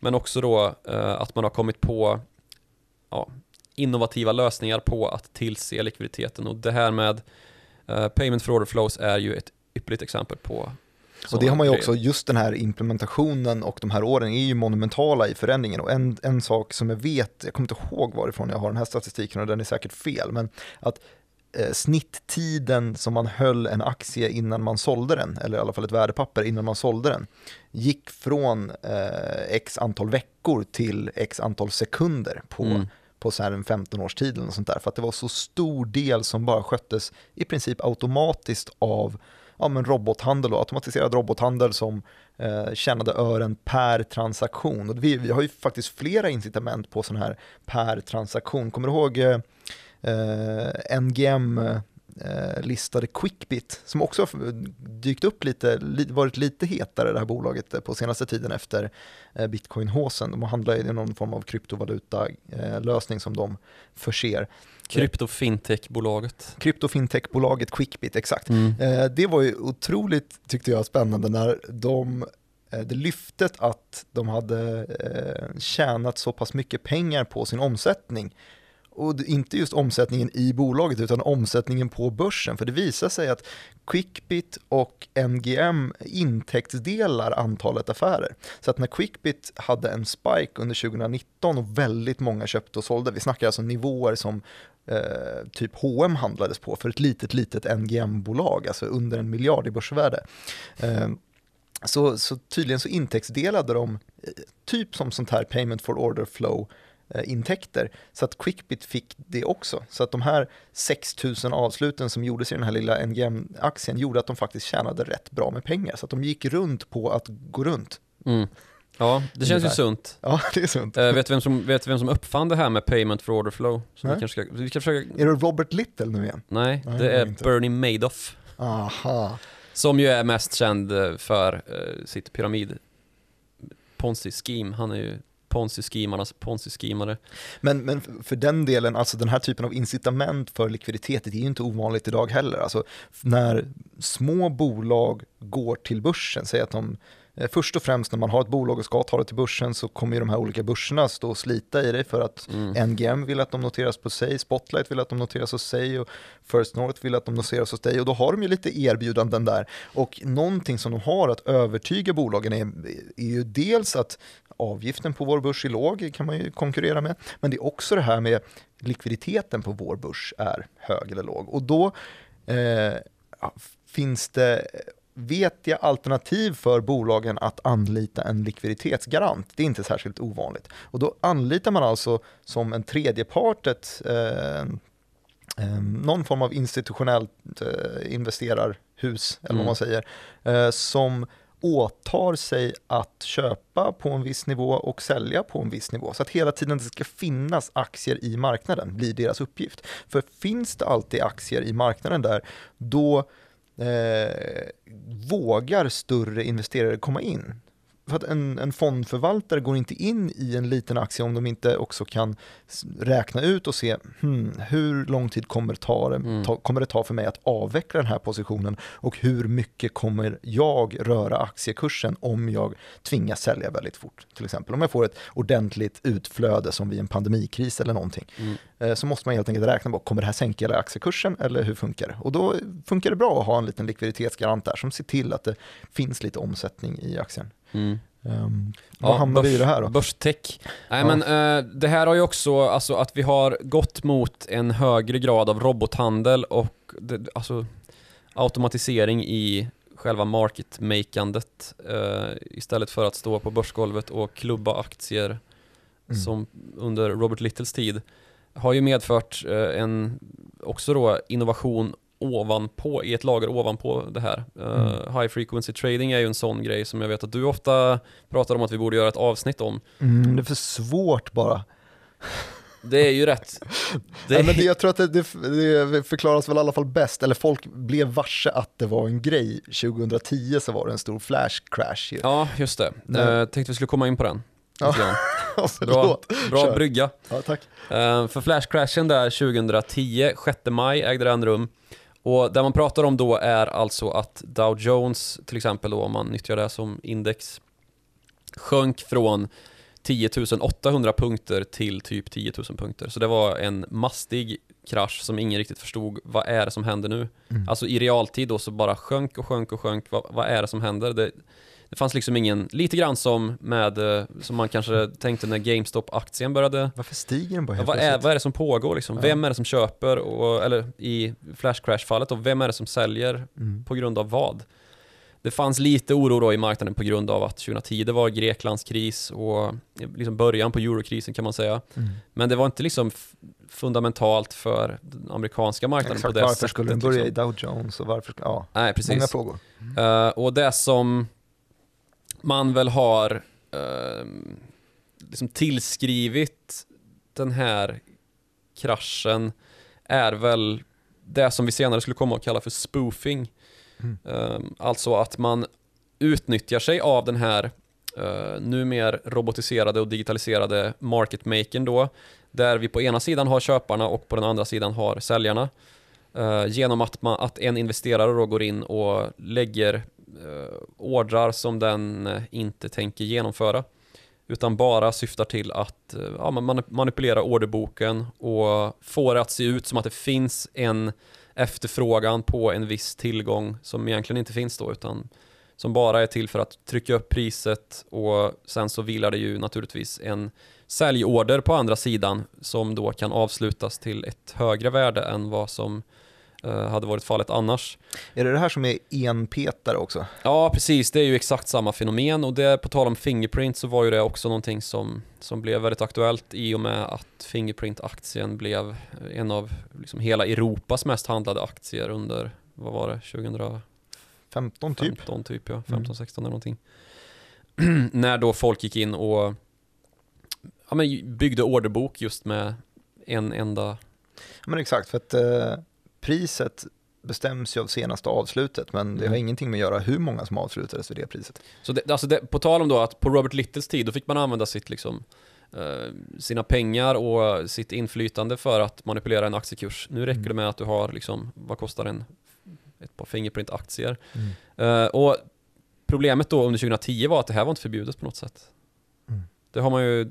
Men också då eh, att man har kommit på ja, innovativa lösningar på att tillse likviditeten och det här med Uh, payment for order flows är ju ett ypperligt exempel på och det har man ju också, just den här implementationen och de här åren är ju monumentala i förändringen. Och en, en sak som jag vet, jag kommer inte ihåg varifrån jag har den här statistiken och den är säkert fel, men att eh, snitttiden som man höll en aktie innan man sålde den, eller i alla fall ett värdepapper innan man sålde den, gick från eh, x antal veckor till x antal sekunder på mm på så här en 15 års tid eller sånt där. För att det var så stor del som bara sköttes i princip automatiskt av ja, men robothandel och automatiserad robothandel som eh, tjänade ören per transaktion. Och vi, vi har ju faktiskt flera incitament på sån här per transaktion. Kommer du ihåg eh, eh NGM eh, listade Quickbit som också har dykt upp lite, varit lite hetare det här bolaget eh, på senaste tiden efter eh, bitcoin-håsen. De handlar i någon form av kryptovaluta-lösning som de förser. Kryptofintech-bolaget. Kryptofintech-bolaget Quickbit, exakt. Mm. Det var ju otroligt, tyckte jag, spännande när de det lyftet att de hade tjänat så pass mycket pengar på sin omsättning och inte just omsättningen i bolaget utan omsättningen på börsen. För det visar sig att Quickbit och NGM intäktsdelar antalet affärer. Så att när Quickbit hade en spike under 2019 och väldigt många köpte och sålde, vi snackar alltså nivåer som eh, typ H&M handlades på för ett litet, litet NGM-bolag, alltså under en miljard i börsvärde. Eh, så, så tydligen så intäktsdelade de, eh, typ som sånt här payment for order flow, eh, intäkter. Så att Quickbit fick det också. Så att de här 6000 avsluten som gjordes i den här lilla NGM-aktien gjorde att de faktiskt tjänade rätt bra med pengar. Så att de gick runt på att gå runt. Mm. Ja, det känns ju sunt. Ja, det är sunt. Uh, vet, du vem som, vet vem som uppfann det här med payment for order flow? Som vi, kanske ska, vi ska försöka... Är det Robert Little nu igen? Nej, Nej, det är inte. Bernie Madoff. Aha. Som ju är mest känd eh, för uh, sitt pyramid Ponzi-scheme. Han är ju Ponzi-schemarnas Ponzi-schemare. Men, men för den delen, alltså den här typen av incitament för likviditet, det är ju inte ovanligt idag heller. Alltså när små bolag går till börsen, säg att de Först och främst när man har ett bolag och ska ta det till börsen så kommer ju de här olika börserna stå och slita i det för att Mm. NGM vill att de noteras på sig, Spotlight vill att de noteras hos sig och First North vill att de noteras hos dig och då har de ju lite erbjudanden där. Och någonting som de har att övertyga bolagen är, är ju dels att avgiften på vår börs är låg, kan man ju konkurrera med, men det är också det här med likviditeten på vår börs är hög eller låg. Och då eh, finns det vet jag alternativ för bolagen att anlita en likviditetsgarant. Det är inte särskilt ovanligt. Och då anlitar man alltså som en tredjepart ett, eh, eh, någon form av institutionellt eh, investerarhus, eller vad Mm. man säger, eh, som åtar sig att köpa på en viss nivå och sälja på en viss nivå. Så att hela tiden det ska finnas aktier i marknaden, blir deras uppgift. För finns det alltid aktier i marknaden där, då eh, vågar större investerare komma in. För att en, en fondförvaltare går inte in i en liten aktie om de inte också kan räkna ut och se hmm, hur lång tid kommer det, ta, Mm. ta, kommer det ta för mig att avveckla den här positionen och hur mycket kommer jag röra aktiekursen om jag tvingas sälja väldigt fort. Till exempel om jag får ett ordentligt utflöde som vid en pandemikris eller någonting Mm. eh, så måste man helt enkelt räkna på, kommer det här sänka hela aktiekursen eller hur funkar det? Och då funkar det bra att ha en liten likviditetsgarant där som ser till att det finns lite omsättning i aktien. Mm. Um, Ja, vad vi i börs- det här då? Börstech. Nej Ja. men eh, det här har ju också, alltså att vi har gått mot en högre grad av robothandel och det, alltså automatisering i själva marketmakandet eh, istället för att stå på börsgolvet och klubba aktier Mm. som under Robert Littles tid har ju medfört eh, en också då innovation ovanpå, i ett lager ovanpå det här. Eh, Mm. High frequency trading är ju en sån grej som jag vet att du ofta pratar om att vi borde göra ett avsnitt om. Mm, det är för svårt bara. Det är ju rätt. Det, Nej, men det, jag tror att det, det, det förklaras väl i alla fall bäst, eller folk blev varse att det var en grej. 2010 så var det en stor flash crash. ju. Ja, just det. Nej. Uh, tänkte vi skulle komma in på den. Ja. Bra, bra Kör. brygga. Ja, tack. Eh, för flashcrashen där 2010, 6 maj ägde den rum. Och det man pratar om då är alltså att Dow Jones, till exempel då om man nyttjar det som index, sjönk från 10 800 punkter till typ 10 000 punkter. Så det var en mastig krasch som ingen riktigt förstod. Vad är det som händer nu? Mm. Alltså i realtid då så bara sjönk och sjönk och sjönk. Vad, vad är det som händer? Det, det fanns liksom ingen, lite grann som med, eh, som man kanske tänkte när GameStop-aktien började Varför stiger den bara Ja, vad, är, vad är det som pågår liksom? Ja. Vem är det som köper, och, eller i Flash Crash-fallet, och vem är det som säljer Mm. på grund av vad? Det fanns lite oro då i marknaden på grund av att 2010 det var Greklands kris och liksom början på eurokrisen kan man säga. Mm. Men det var inte liksom fundamentalt för den amerikanska marknaden Exakt, på det varför sättet. skulle den börja liksom. i Dow Jones och varför, ja, Nej, precis. många frågor. Eh, och det som man väl har eh, liksom tillskrivit den här kraschen är väl det som vi senare skulle komma att kalla för spoofing. Mm. Eh, alltså att man utnyttjar sig av den här uh, numer robotiserade och digitaliserade marketmakern då, där vi på ena sidan har köparna och på den andra sidan har säljarna. Eh, genom att, man, att en investerare då går in och lägger eh, ordrar som den eh, inte tänker genomföra. Utan bara syftar till att eh, ja, man manipulera orderboken och få det att se ut som att det finns en efterfrågan på en viss tillgång som egentligen inte finns då utan som bara är till för att trycka upp priset och sen så vilar det ju naturligtvis en säljorder på andra sidan som då kan avslutas till ett högre värde än vad som eh, hade varit fallet annars. Är det det här som är enpetare också? Ja, precis. Det är ju exakt samma fenomen och det, på tal om Fingerprint så var ju det också någonting som, som blev väldigt aktuellt i och med att Fingerprint-aktien blev en av liksom hela Europas mest handlade aktier under, vad var det, 2015 15 typ? typ ja, Mm. 15-16 eller någonting. När då folk gick in och ja, men byggde orderbok just med en enda Men exakt, för att eh, priset bestäms ju av senaste avslutet, men det har Mm. ingenting med att göra hur många som avslutades vid det priset. Så det, alltså det, på tal om då att på Robert Littles tid, då fick man använda sitt liksom eh, sina pengar och sitt inflytande för att manipulera en aktiekurs. Nu räcker Mm. det med att du har liksom, vad kostar en, ett par Fingerprint-aktier? Eh, och problemet då under 2010 var att det här var inte förbjudet på något sätt. Mm. Det har man ju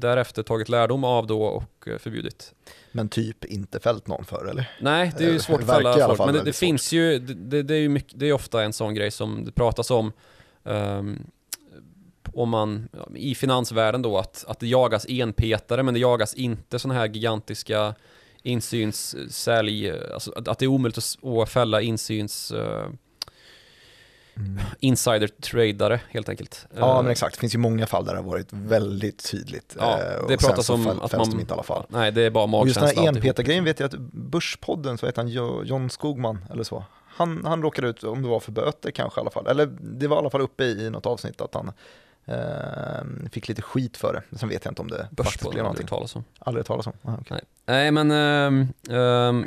därefter tagit lärdom av då och eh, förbjudit. Men typ inte fällt någon för, eller? Nej, det är ju Eh, svårt att fälla folk, men det, det finns ju, det, det, är ju mycket, det är ofta en sån grej som det pratas om ehm, om man, i finansvärlden då, att, att det jagas enpetare, men det jagas inte sådana här gigantiska insynssälj, alltså att, det är omöjligt att, fälla insyns uh, insider-tradare helt enkelt. Ja, Eh, men exakt. Det finns ju många fall där det har varit väldigt tydligt. Ja, eh, och det sen pratas om att man... de inte i alla fall. Nej, det är bara Och just den magkänsla här enpetargrejen vet jag att Börspodden, så heter han Jo- John Skogman eller så. Han, han råkade ut, om det var för böter kanske i alla fall, eller det var i alla fall uppe i något avsnitt att han eh, fick lite skit för det. Sen vet jag inte om det faktiskt blev Börspodden har jag någonting. hört talas om. Aldrig talas om. Ah, okej. Nej, men ehm, ehm,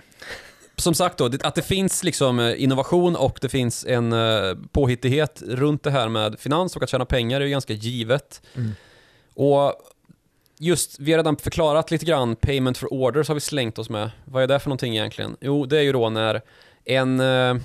som sagt då, att det finns liksom eh, innovation och det finns en uh, påhittighet runt det här med finans och att tjäna pengar är ju ganska givet. Mm. Och just, vi har redan förklarat lite grann payment for orders har vi slängt oss med. Vad är det för någonting egentligen? Jo, det är ju då när en uh,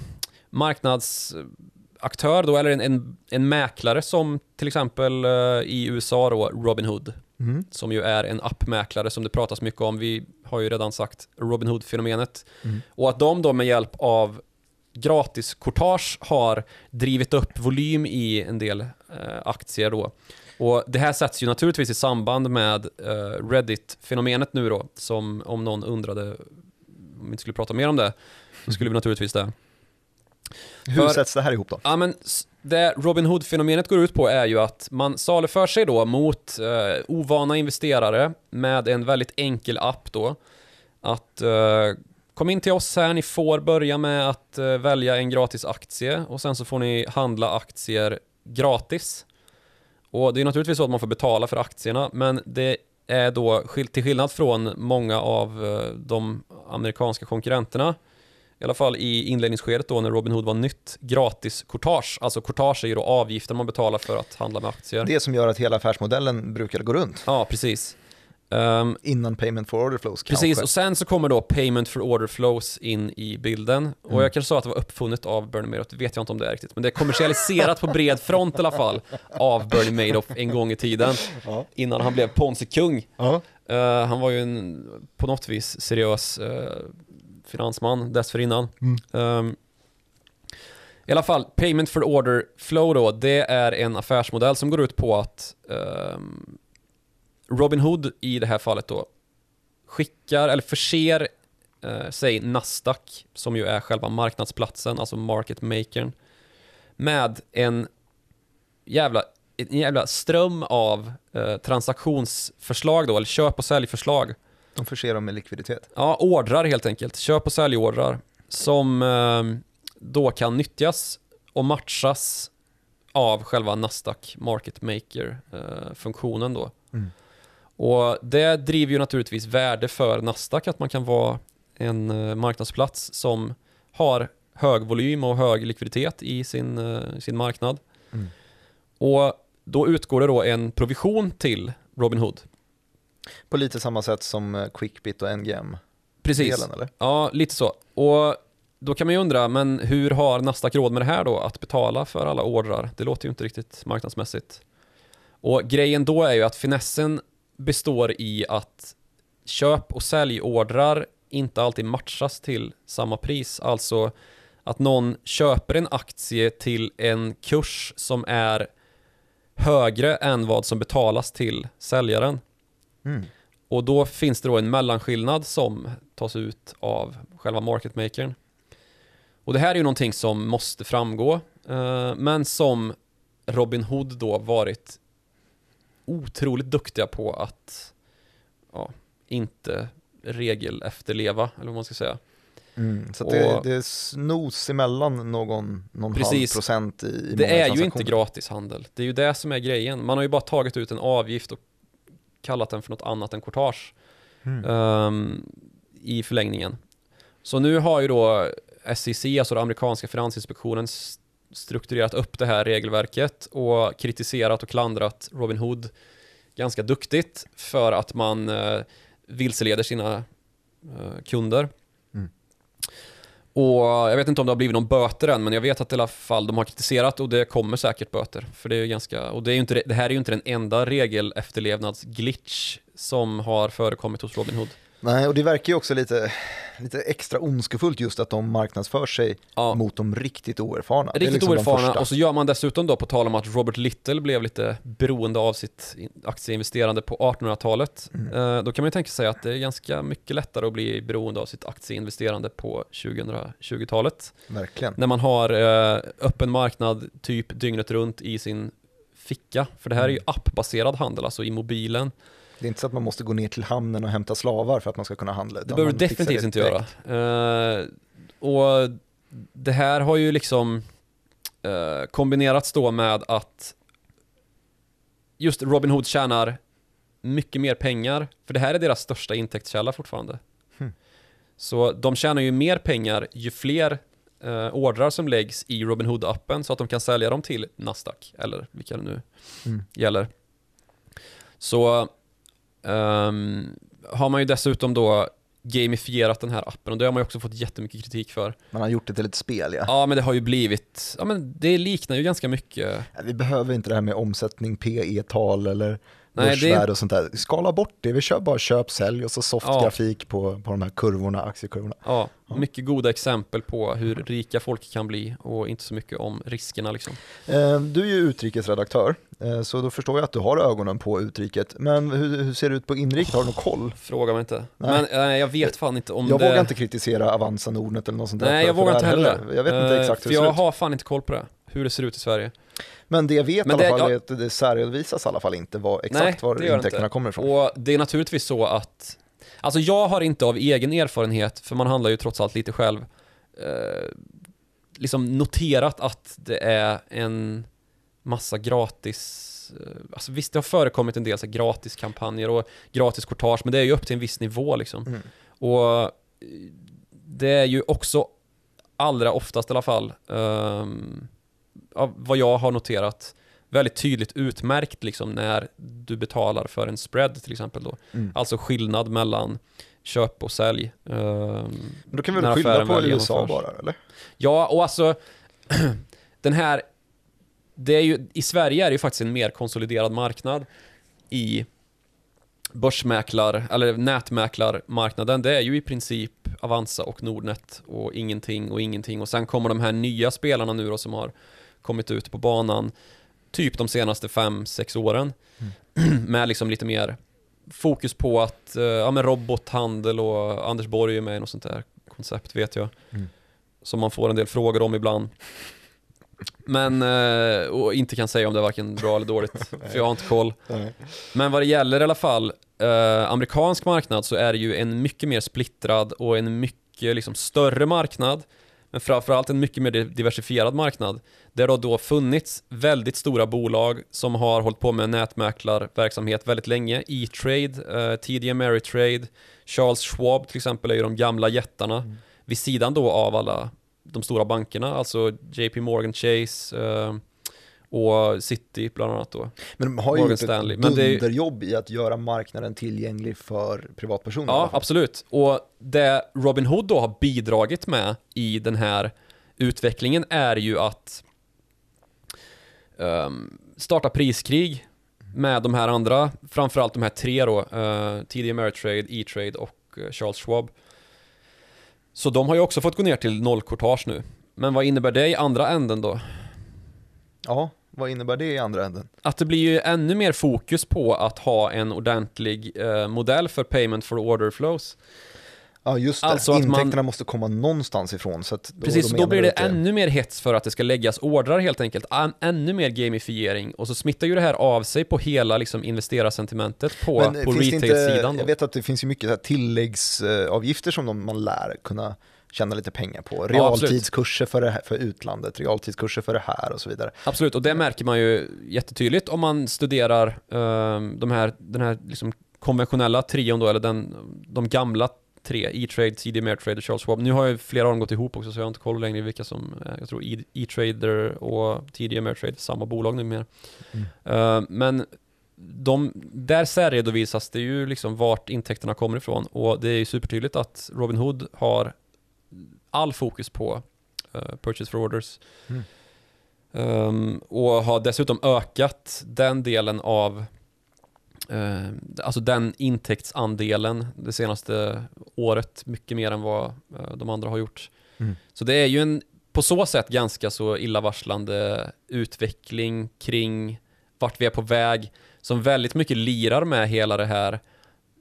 marknadsaktör då, eller en, en, en mäklare som till exempel eh, i USA då, Robinhood, Mm. som ju är en appmäklare som det pratas mycket om. Vi har ju redan sagt Robinhood-fenomenet. Mm. Och att de då med hjälp av gratis courtage har drivit upp volym i en del eh, aktier då. Och det här sätts ju naturligtvis i samband med eh, Reddit-fenomenet nu då, som om någon undrade om vi inte skulle prata mer om det, så skulle vi naturligtvis det. Hur För- sätts det här ihop då? Ja, men det Robin Hood-fenomenet går ut på är ju att man saluför sig då mot eh, ovana investerare med en väldigt enkel app då. Att eh, kom in till oss här, ni får börja med att eh, välja en gratis aktie och sen så får ni handla aktier gratis. Och det är naturligtvis så att man får betala för aktierna, men det är då till skillnad från många av eh, de amerikanska konkurrenterna i alla fall i inledningsskedet då när Robinhood var nytt, gratis courtage. Alltså courtage är ju då avgiften man betalar för att handla med aktier. Det som gör att hela affärsmodellen brukar gå runt Ja, precis. Ehm, innan payment for order flows precis, kanske. och sen så kommer då payment for order flows in i bilden. Och Mm. jag kanske sa att det var uppfunnet av Bernie Madoff, det vet jag inte om det är riktigt. Men det är kommersialiserat på bred front i alla fall av Bernie Madoff en gång i tiden. Ja. Innan han blev Ponzi-kung. Ja. Eh, han var ju en, på något vis, seriös eh, finansman dessförinnan. Mm. Ehm, I alla fall, payment for order flow då, det är en affärsmodell som går ut på att um, Robinhood i det här fallet då skickar, eller förser, uh, säg Nasdaq, som ju är själva marknadsplatsen, alltså market makern, med en jävla, en jävla ström av eh, transaktionsförslag då, eller köp och säljförslag. De förser dem med likviditet. Ja, ordrar helt enkelt. Köp och säljordrar som eh, då kan nyttjas och matchas av själva Nasdaq Market Maker-funktionen då. Mm. Och det driver ju naturligtvis värde för Nasdaq att man kan vara en eh, marknadsplats som har hög volym och hög likviditet i sin, eh, sin marknad. Mm. Och då utgår det då en provision till Robinhood. På lite samma sätt som eh, Quickbit och NGM-delen Precis. eller? Ja, lite så. Och då kan man ju undra, men hur har Nasdaq råd med det här då? Att betala för alla ordrar? Det låter ju inte riktigt marknadsmässigt. Och grejen då är ju att finessen består i att köp och säljordrar inte alltid matchas till samma pris. Alltså att någon köper en aktie till en kurs som är högre än vad som betalas till säljaren. Mm. Och då finns det då en mellanskillnad som tas ut av själva market makern. Och det här är ju någonting som måste framgå, eh, men som Robin Hood då varit otroligt duktiga på att ja, inte regel efterleva, eller vad man ska säga. Mm, så Och- det, det snos emellan någon, någon halv Precis. procent i, i Det är ju inte transaktioner. gratishandel. Det är ju det som är grejen. Man har ju bara tagit ut en avgift och kallat den för något annat än courtage Mm. ehm, i förlängningen. Så nu har ju då SEC, alltså den amerikanska finansinspektionen, strukturerat upp det här regelverket och kritiserat och klandrat Robin Hood ganska duktigt för att man eh, vilseleder sina eh, kunder. Och jag vet inte om det har blivit någon böter än, men jag vet att i alla fall de har kritiserat och det kommer säkert böter. För det är ju ganska, och det, är ju inte, det här är ju inte den enda regelefterlevnadsglitch som har förekommit hos Robin Hood. Nej, och det verkar ju också lite, lite extra ondskefullt just att de marknadsför sig Ja, mot de riktigt oerfarna. Riktigt liksom oerfarna och så gör man dessutom då på tal om att Robert Little blev lite beroende av sitt in- aktieinvesterande på 1800-talet. Mm. Eh, då kan man ju tänka sig att det är ganska mycket lättare att bli beroende av sitt aktieinvesterande på 2020-talet. Verkligen. När man har eh, öppen marknad typ dygnet runt i sin ficka. För det här är ju Mm. appbaserad handel, alltså i mobilen. Det är inte så att man måste gå ner till hamnen och hämta slavar för att man ska kunna handla. Det behöver du definitivt inte göra. Eh, och det här har ju liksom eh, kombinerats då med att just Robin Hood tjänar mycket mer pengar, för det här är deras största intäktskälla fortfarande. Hmm. Så de tjänar ju mer pengar ju fler eh, ordrar som läggs i Robin Hood-appen så att de kan sälja dem till Nasdaq, eller vilka det nu Mm. gäller. Så ehm, har man ju dessutom då gamifierat den här appen och det har man ju också fått jättemycket kritik för. Man har gjort det till ett spel ja. Ja men det har ju blivit, ja men det liknar ju ganska mycket Vi behöver inte det här med omsättning, PE-tal eller Nej, börsvärde och sånt där. Skala bort det, vi kör bara köp, sälj och så soft Ja. på, på de här kurvorna, aktiekurvorna. Ja, Ja. mycket goda exempel på hur rika folk kan bli och inte så mycket om riskerna liksom. Eh, Du är ju utrikesredaktör, eh, så då förstår jag att du har ögonen på utriket. Men hur, hur ser det ut på inriket? Har du någon koll? Fråga mig inte. Nej. Men eh, jag vet fan inte om Jag det... vågar inte kritisera Avanza Nordnet eller något sånt där. Nej, jag vågar inte här heller. Jag vet inte Eh, exakt hur det ser jag ut. har fan inte koll på det. Hur det ser ut i Sverige. Men det jag vet Men i alla fall ja. är att det särredovisas i alla fall inte vad, exakt Nej, var intäkterna inte. kommer ifrån. Och det är naturligtvis så att Alltså jag har inte av egen erfarenhet, för man handlar ju trots allt lite själv eh, Liksom noterat att det är en massa gratis eh, Alltså visst, det har förekommit en del så gratiskampanjer och gratis courtage, men det är ju upp till en viss nivå liksom Mm. Och eh, det är ju också allra oftast i alla fall, ehm, av vad jag har noterat, väldigt tydligt utmärkt liksom när du betalar för en spread till exempel då. Mm. Alltså skillnad mellan köp och sälj. Ehm, Men då kan vi väl skylla på USA bara, eller? Ja, och alltså den här, det är ju, i Sverige är det ju faktiskt en mer konsoliderad marknad i börsmäklar, eller nätmäklarmarknaden. Det är ju i princip Avanza och Nordnet och ingenting och ingenting. Och sen kommer de här nya spelarna nu då som har kommit ut på banan typ de senaste 5-6 åren. med liksom lite mer fokus på att, eh, ja men robothandel och Anders Borg är med i något sånt där koncept vet jag. Mm. Som man får en del frågor om ibland. Men, eh, och inte kan säga om det är varken bra eller dåligt, för jag har inte koll. Nej. Men vad det gäller i alla fall eh, amerikansk marknad så är det ju en mycket mer splittrad och en mycket liksom, större marknad. Men framförallt en mycket mer diversifierad marknad. Där det har då funnits väldigt stora bolag som har hållit på med nätmäklarverksamhet väldigt länge. E-trade, eh, TD Ameritrade, Charles Schwab till exempel är ju de gamla jättarna. Mm. Vid sidan då av alla de stora bankerna, alltså JP Morgan Chase eh, och City bland annat då. Men de har ju Morgan gjort Stanley. ett dunderjobb i att göra marknaden tillgänglig för privatpersoner. Ja, absolut. Och det Robin Hood då har bidragit med i den här utvecklingen är ju att ehm, starta priskrig med de här andra, framförallt de här tre då, uh, TD Ameritrade, E-trade och eh, Charles Schwab. Så de har ju också fått gå ner till nollkortage nu. Men vad innebär det i andra änden då? ja, vad innebär det i andra änden? Att det blir ju ännu mer fokus på att ha en ordentlig eh, modell för payment for order flows. Ja, just det. Alltså att man- Intäkterna måste komma någonstans ifrån. Så då, Precis, då då blir det att ännu mer hets för att det ska läggas ordrar helt enkelt. Än, ännu mer gamifiering och så smittar ju det här av sig på hela liksom investerarsentimentet på, Men på retail-sidan. inte, jag vet att det finns ju mycket så här tilläggsavgifter som de, man lär kunna tjäna lite pengar på. Realtidskurser för, här, för utlandet, realtidskurser för det här och så vidare. Absolut, och det märker man ju jättetydligt om man studerar ehm, de här, den här liksom konventionella trion då, eller den, de gamla tre, E-Trade, TD Ameritrade och Charles Schwab. Nu har ju flera av dem gått ihop också, så jag har inte koll längre vilka som, eh, jag tror E- E-Trader och TD Ameritrade är samma bolag numera. Mm. Eh, men de, där särredovisas det ju liksom vart intäkterna kommer ifrån och det är ju supertydligt att Robinhood har all fokus på eh, purchase for orders. Mm. Ehm, och har dessutom ökat den delen av eh, alltså den intäktsandelen det senaste året mycket mer än vad eh, de andra har gjort. Mm. Så det är ju en på så sätt ganska så illavarslande utveckling kring vart vi är på väg som väldigt mycket lirar med hela det här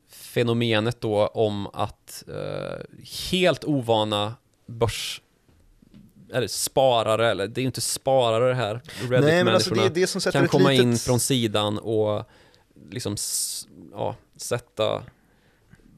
fenomenet då om att eh, helt ovana börs eller sparare, eller det är ju inte sparare det här, Nej, men alltså Reddit-människorna det är det kan komma litet... in från sidan och liksom ja, sätta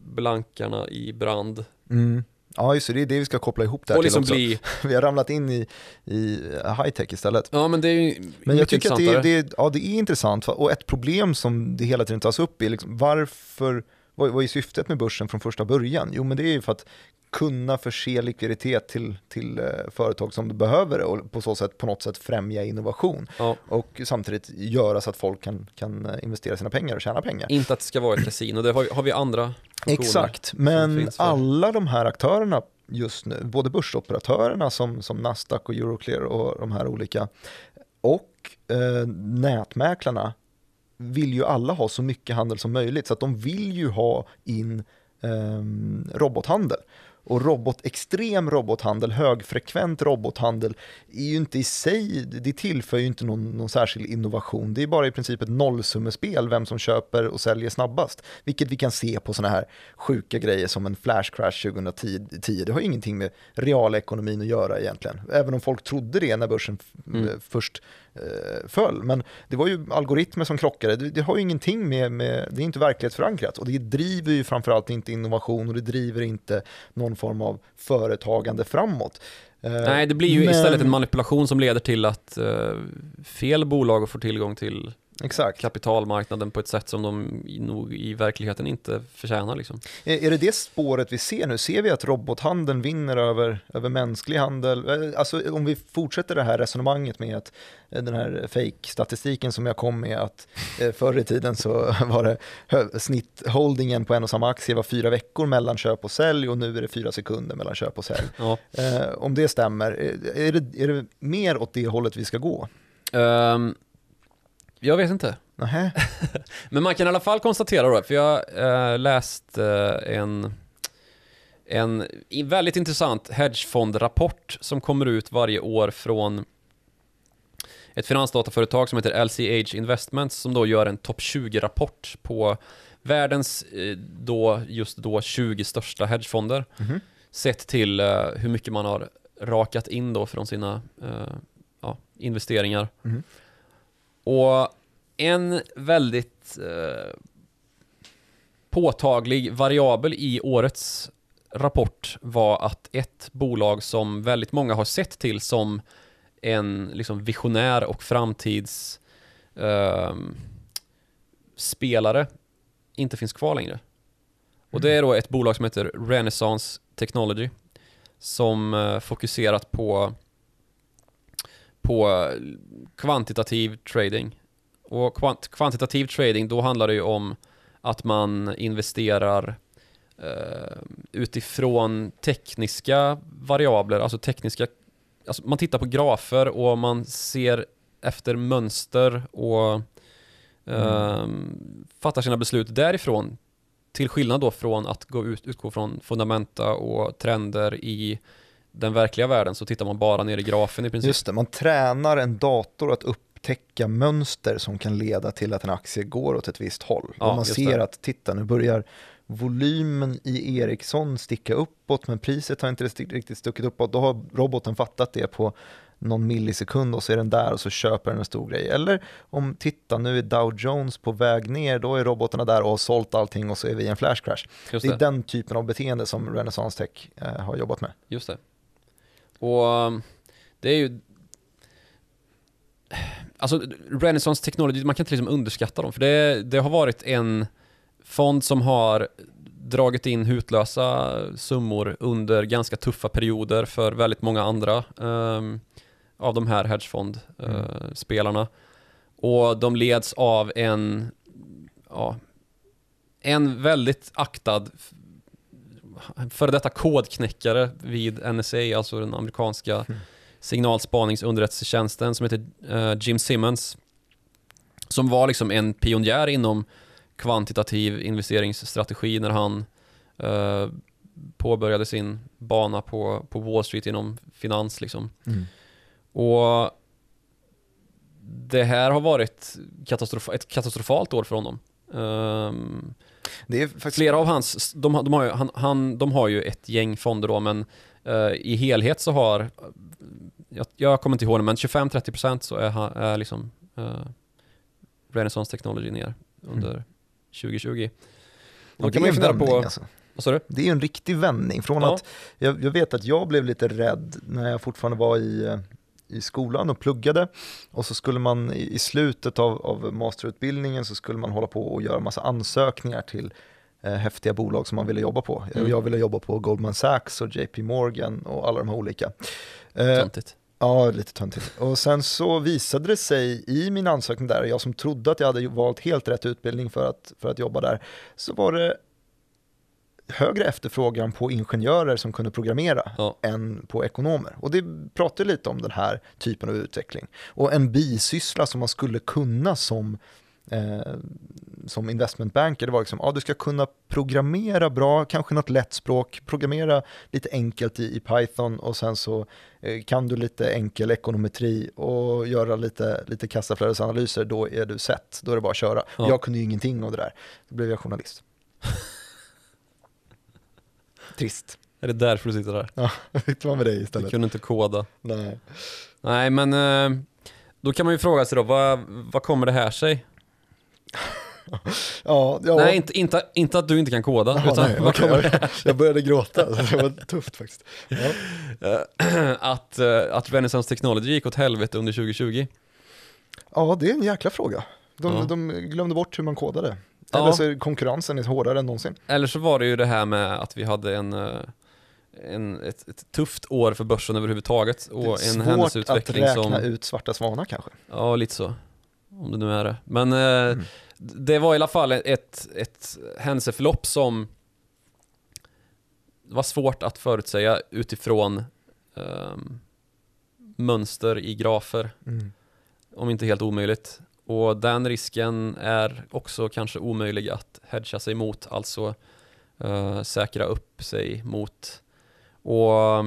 blankarna i brand Mm. Ja, just det, det är det vi ska koppla ihop där och liksom till också. bli, Vi har ramlat in i, i high-tech istället. ja men det är ju Men jag tycker att det, intressantare. det, ja, det är intressant och ett problem som det hela tiden tas upp är liksom, varför, vad, vad är syftet med börsen från första början? Jo men det är ju för att kunna förse likviditet till, till eh, företag som behöver det och på så sätt på något sätt främja innovation Ja, och samtidigt göra så att folk kan, kan eh, investera sina pengar och tjäna pengar. inte att det ska vara ett kasino, det har, har vi andra. Exakt, men alla de här aktörerna just nu, både börsoperatörerna som, som Nasdaq och Euroclear och de här olika, och eh, nätmäklarna vill ju alla ha så mycket handel som möjligt, så att de vill ju ha in eh, robothandel. Och robot, extrem robothandel, högfrekvent robothandel är ju inte i sig, det tillför ju inte någon, någon särskild innovation. Det är bara i princip ett nollsummespel vem som köper och säljer snabbast. Vilket vi kan se på sådana här sjuka grejer som en flash crash 2010. Det har ju ingenting med realekonomin att göra egentligen. Även om folk trodde det när börsen Mm. eh, först eh, föll. Men det var ju algoritmer som krockade. Det, det har ju ingenting med, med, det är inte verklighetsförankrat. Och det driver ju framförallt inte innovation och det driver inte någon form av företagande framåt. Eh, Nej, det blir ju men- istället en manipulation som leder till att eh, fel bolag får tillgång till Exakt. kapitalmarknaden på ett sätt som de nog i verkligheten inte förtjänar liksom. Är, det det spåret vi ser nu? Ser vi att robothandeln vinner över, över mänsklig handel? Eh, Alltså om vi fortsätter det här resonemanget med att eh, den här fake-statistiken som jag kom med att eh, förr i tiden så var det snittholdingen på en och samma aktie var fyra veckor mellan köp och sälj och nu är det fyra sekunder mellan köp och sälj. Ja. Om det stämmer, är det, är det mer åt det hållet vi ska gå? Ehm, jag vet inte. Nähä? Men man kan i alla fall konstatera då, för jag äh, läste eh, en, en väldigt intressant hedgefondrapport som kommer ut varje år från ett finansdataföretag som heter LCH Investments som då gör en topp 20-rapport på världens eh, då, just då 20 största hedgefonder Mhm. sett till eh, hur mycket man har rakat in då från sina eh, ja, investeringar. Mhm. Och en väldigt eh, påtaglig variabel i årets rapport var att ett bolag som väldigt många har sett till som en liksom visionär och framtids eh, spelare inte finns kvar längre. Och det är då ett bolag som heter Renaissance Technology som eh, fokuserat på på kvantitativ trading. Och kvant kvantitativ trading, då handlar det ju om att man investerar eh, utifrån tekniska variabler, alltså tekniska, alltså man tittar på grafer och man ser efter mönster och eh, fattar sina beslut därifrån. Till skillnad då från att gå ut, utgå från fundamenta och trender i den verkliga världen så tittar man bara ner i grafen i princip. Just det, man tränar en dator att upptäcka mönster som kan leda till att en aktie går åt ett visst håll. Ja, Om man ser det. att, titta nu börjar volymen i Ericsson sticka uppåt men priset har inte riktigt stuckit uppåt. Då har roboten fattat det på någon millisekund och så är den där och så köper den en stor grej. Eller om, titta nu är Dow Jones på väg ner, då är robotarna där och har sålt allting och så är vi i en flash crash. Det. det. är den typen av beteende som Renaissance Tech eh, har jobbat med. Just det. Och um, det är ju... Alltså Renaissance Technology, man kan inte liksom underskatta dem. För det, det har varit en fond som har dragit in hutlösa summor under ganska tuffa perioder för väldigt många andra um, av de här hedgefond-spelarna. och de leds av en, ja, en väldigt aktad före detta kodknäckare vid NSA, alltså den amerikanska Mm. signalspaningsunderrättelsetjänsten som heter eh, Jim Simmons. Som var liksom en pionjär inom kvantitativ investeringsstrategi när han eh, påbörjade sin bana på, på Wall Street inom finans liksom. Mm. Och det här har varit katastrof ett katastrofalt år för honom. Är faktiskt Flera av hans, de, har- de, har ju, han, han, de har ju ett gäng fonder då, men eh, i helhet så har, jag, jag kommer inte ihåg det, men 25-30% så är, är liksom uh, Renaissance Technology ner under 2020. Ja, Då kan man ju fundera på, Alltså. Det är en riktig vändning. Från Ja. att jag, jag vet att jag blev lite rädd när jag fortfarande var i, eh, i skolan och pluggade. Och så skulle man i, slutet av, av masterutbildningen så skulle man hålla på och göra massa ansökningar till eh, häftiga bolag som man ville jobba på. Mm. Jag ville jobba på Goldman Sachs och JP Morgan och alla de här olika. Eh, Töntigt. Ja, lite töntigt. Och sen så visade det sig i min ansökning där, jag som trodde att jag hade valt helt rätt utbildning för att, för att jobba där, så var det högre efterfrågan på ingenjörer som kunde programmera Ja. än på ekonomer. Och det pratar lite om den här typen av utveckling. Och en bisyssla som man skulle kunna som, eh, som investmentbanker, det var liksom, ja du ska kunna programmera bra, kanske något lätt språk, programmera lite enkelt i, i Python och sen så eh, kan du lite enkel ekonometri och göra lite, lite kassaflödesanalyser, då är du sett, då är det bara att köra. Ja. Jag kunde ju ingenting av det där, då blev jag journalist. Trist. Är det därför du sitter där? Ja, fick vara med dig Du istället. kunde inte koda. Nej. Nej, men eh, då kan man ju fråga sig då, vad, vad kommer det här sig? Ja, ja. Nej, inte, inte, inte att du inte kan koda, Jaha, utan nej, vad okej, kommer jag, jag började gråta, det var tufft faktiskt. Ja. Eh, att, eh, att Renaissance Technology gick åt helvete under 2020. ja, det är en jäkla fråga. De, Ja. de glömde bort hur man kodade. Ja. Eller så är konkurrensen är hårdare än någonsin. Eller så var det ju det här med att vi hade en, eh, en, ett, ett tufft år för börsen överhuvudtaget och det är en svårt att händelseutveckling räkna som... ut svarta svanar kanske. Ja, lite så. Om det nu är det. Men eh, Mm. det var i alla fall ett, ett händelseförlopp som var svårt att förutsäga utifrån ehm, mönster i grafer. Mm. om inte helt omöjligt. Och den risken är också kanske omöjlig att hedga sig mot, alltså uh, säkra upp sig mot. Och eh,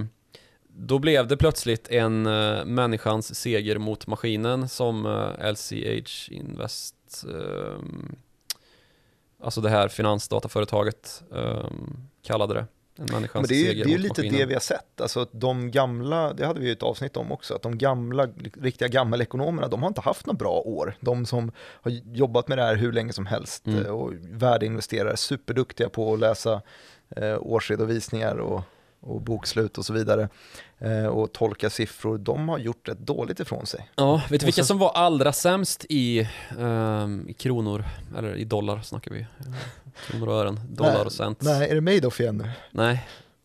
då blev det plötsligt en uh, människans seger mot maskinen som uh, LCH Invest, ehm, alltså det här finansdataföretaget ehm, kallade det. En människans Men det är ju, det är ju lite maskinen. det vi har sett, alltså de gamla, det hade vi ju ett avsnitt om också, att de gamla, riktiga gammelekonomerna, de har inte haft några bra år. De som har jobbat med det här hur länge som helst Mm. eh, och värdeinvesterare, superduktiga på att läsa eh, årsredovisningar och, och bokslut och så vidare eh, och tolka siffror, de har gjort rätt dåligt ifrån sig. Ja, vet du vilka sen- som var allra sämst i, ehm, i kronor, eller i dollar snackar vi. Kronor och ören, dollar Nej, och cent. Nej, är det Madoff igen nu? Nej.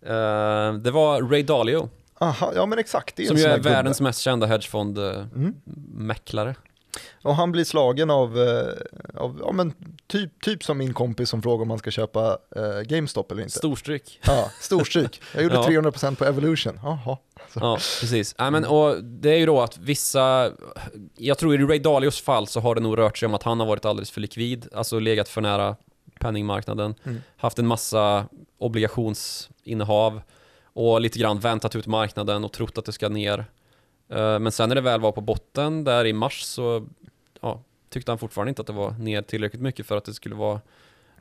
Eh, det var Ray Dalio, Aha, ja men exakt. Som ju är här gubbe. världens mest kända hedgefond-mäklare. Mm. Och han blir slagen av, eh, av ja, men typ, typ som min kompis som frågar om man ska köpa eh, GameStop eller inte. Storstryk. Ja, storstryk. Jag gjorde Ja. 300% på Evolution. Jaha. Ja, precis. Nej, men, och det är ju då att vissa, jag tror i Ray Dalios fall så har det nog rört sig om att han har varit alldeles för likvid, alltså legat för nära penningmarknaden, Mm. haft en massa obligationsinnehav och lite grann väntat ut marknaden och trott att det ska ner. Eh, Men sen när det väl var på botten där i mars så ja, tyckte han fortfarande inte att det var ner tillräckligt mycket för att det skulle vara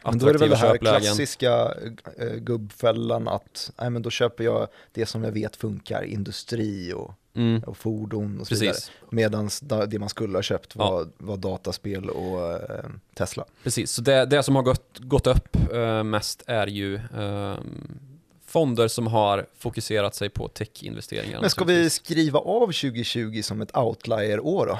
Men då är det väl det här köplägen. klassiska äh, gubbfällan att nej, men då köper jag det som jag vet funkar, industri och, Mm, och fordon och så vidare. precis, Medan det man skulle ha köpt Ja. var, var dataspel och eh, Tesla. precis. Så det, det som har gått, gått upp eh, mest är ju ehm, fonder som har fokuserat sig på tech-investeringar. Men ska vi skriva av 2020 som ett outlier-år då?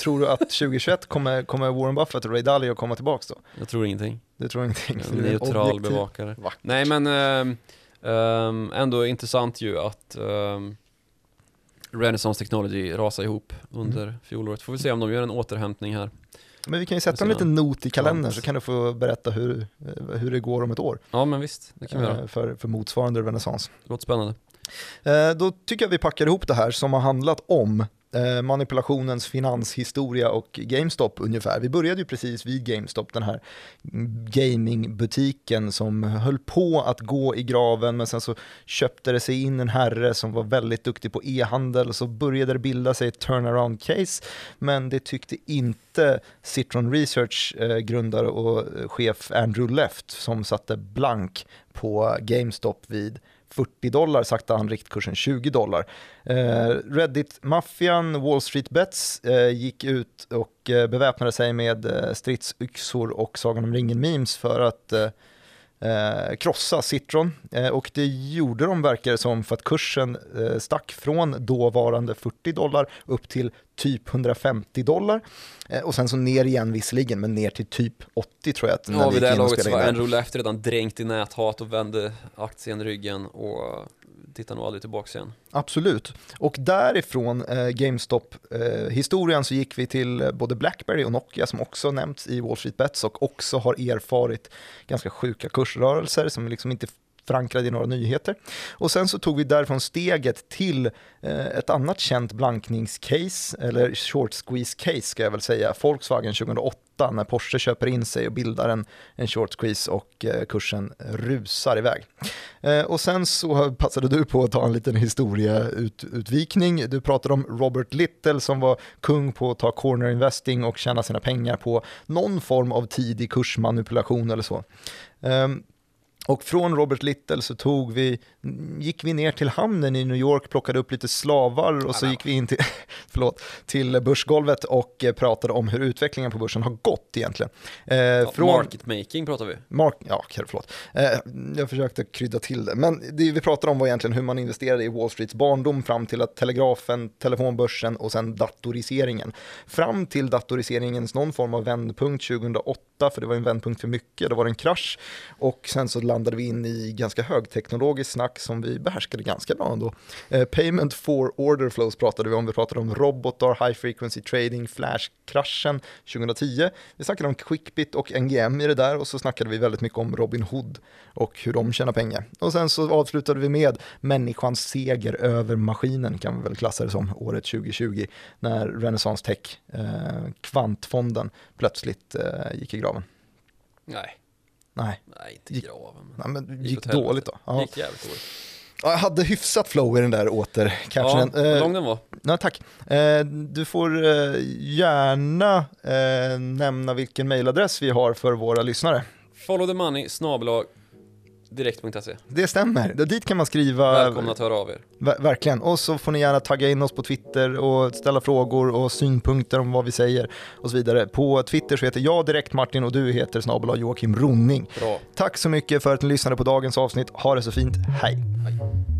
tror du att 2021 kommer, kommer Warren Buffett och Ray Dalio komma tillbaka då? Jag tror ingenting. Det tror ingenting. En du neutral objektiv. bevakare. Vackert. Nej men ehm, ändå intressant ju att um, Renaissance Technology rasade ihop under Mm. fjolåret. Får vi se om de gör en återhämtning här. Men vi kan ju sätta en liten not i kalendern så kan du få berätta hur, hur det går om ett år Ja men visst, det kan vi göra. eh, för, för motsvarande renässans. Låter spännande. Eh, Då tycker jag vi packar ihop det här som har handlat om eh, manipulationens finanshistoria och GameStop ungefär. Vi började ju precis vid GameStop, den här gamingbutiken som höll på att gå i graven men sen så köpte det sig in en herre som var väldigt duktig på e-handel och så började det bilda sig ett turnaround case men det tyckte inte Citron Research eh, grundare och eh, chef Andrew Left som satte blank på GameStop vid 40 dollar, sakta han riktkursen 20 dollar. Eh, Reddit-maffian, Wall Street Bets, eh, gick ut och eh, beväpnade sig med eh, stridsyxor och Sagan om ringen-memes för att eh, krossa Citron. Eh, och det gjorde de, verkar det som, för att kursen eh, stack från dåvarande 40 dollar upp till typ 150 dollar. Eh, och sen så ner igen visserligen, men ner till typ 80 tror jag att när Ja, vi vid det in laget så var. Andrew Left redan dränkt i näthat och vände aktien ryggen och tittar nog aldrig tillbaka igen. Absolut. Och därifrån eh, GameStop-historien eh, så gick vi till eh, både Blackberry och Nokia som också nämnts i Wall Street Bets och också har erfarit ganska sjuka kursrörelser som liksom inte förankrade i några nyheter. Och sen så tog vi därifrån steget till eh, ett annat känt blankningscase, eller short squeeze case ska jag väl säga, Volkswagen 2008 när Porsche köper in sig och bildar en, en short squeeze och eh, kursen rusar iväg. Eh, och sen så passade du på att ta en liten historieutvikning. Du pratade om Robert Little som var kung på att ta corner investing och tjäna sina pengar på någon form av tidig kursmanipulation eller så. Ehm, och från Robert Little så tog vi, gick vi ner till hamnen i New York, plockade upp lite slavar och så gick vi in till, förlåt, till börsgolvet och eh, pratade om hur utvecklingen på börsen har gått egentligen. Eh, Ja, från, Market making pratar vi. Mark, ja, förlåt. Eh, jag försökte krydda till det. Men det vi pratade om var egentligen hur man investerade i Wall Streets barndom fram till att telegrafen, telefonbörsen och sen datoriseringen. Fram till datoriseringens någon form av vändpunkt 2008, för det var en vändpunkt för mycket, då var det en krasch. Och sen så landade vi in i ganska högteknologiskt snack som vi behärskade ganska bra ändå. Eh, payment for order flows pratade vi om, vi pratade om robotar, high frequency trading, flash-kraschen 2010. Vi snackade om Quickbit och NGM i det där och så snackade vi väldigt mycket om Robin Hood och hur de tjänar pengar. Och sen så avslutade vi med människans seger över maskinen kan vi väl klassa det som året 2020 när Renaissance Tech, eh, kvantfonden, plötsligt eh, gick i graven. Nej, Nej, nej inte Gick- graven. nej men Gick gick dåligt då. Ja. Gick jävligt dåligt. Ja, Jag hade hyfsat flow i den där åter Ja, hur Eh, lång den var? Nej, tack. Eh, du får eh, gärna nämna vilken mailadress vi har för våra lyssnare. Follow the money snabel direkt.se. Det stämmer, dit kan man skriva. Välkomna att höra av er. Ver- verkligen. Och så får ni gärna tagga in oss på Twitter och ställa frågor och synpunkter om vad vi säger och så vidare. På Twitter så heter jag direkt Martin och du heter snabel Joakim Ronning. Bra. Tack så mycket för att ni lyssnade på dagens avsnitt. Ha det så fint. Hej! Hej.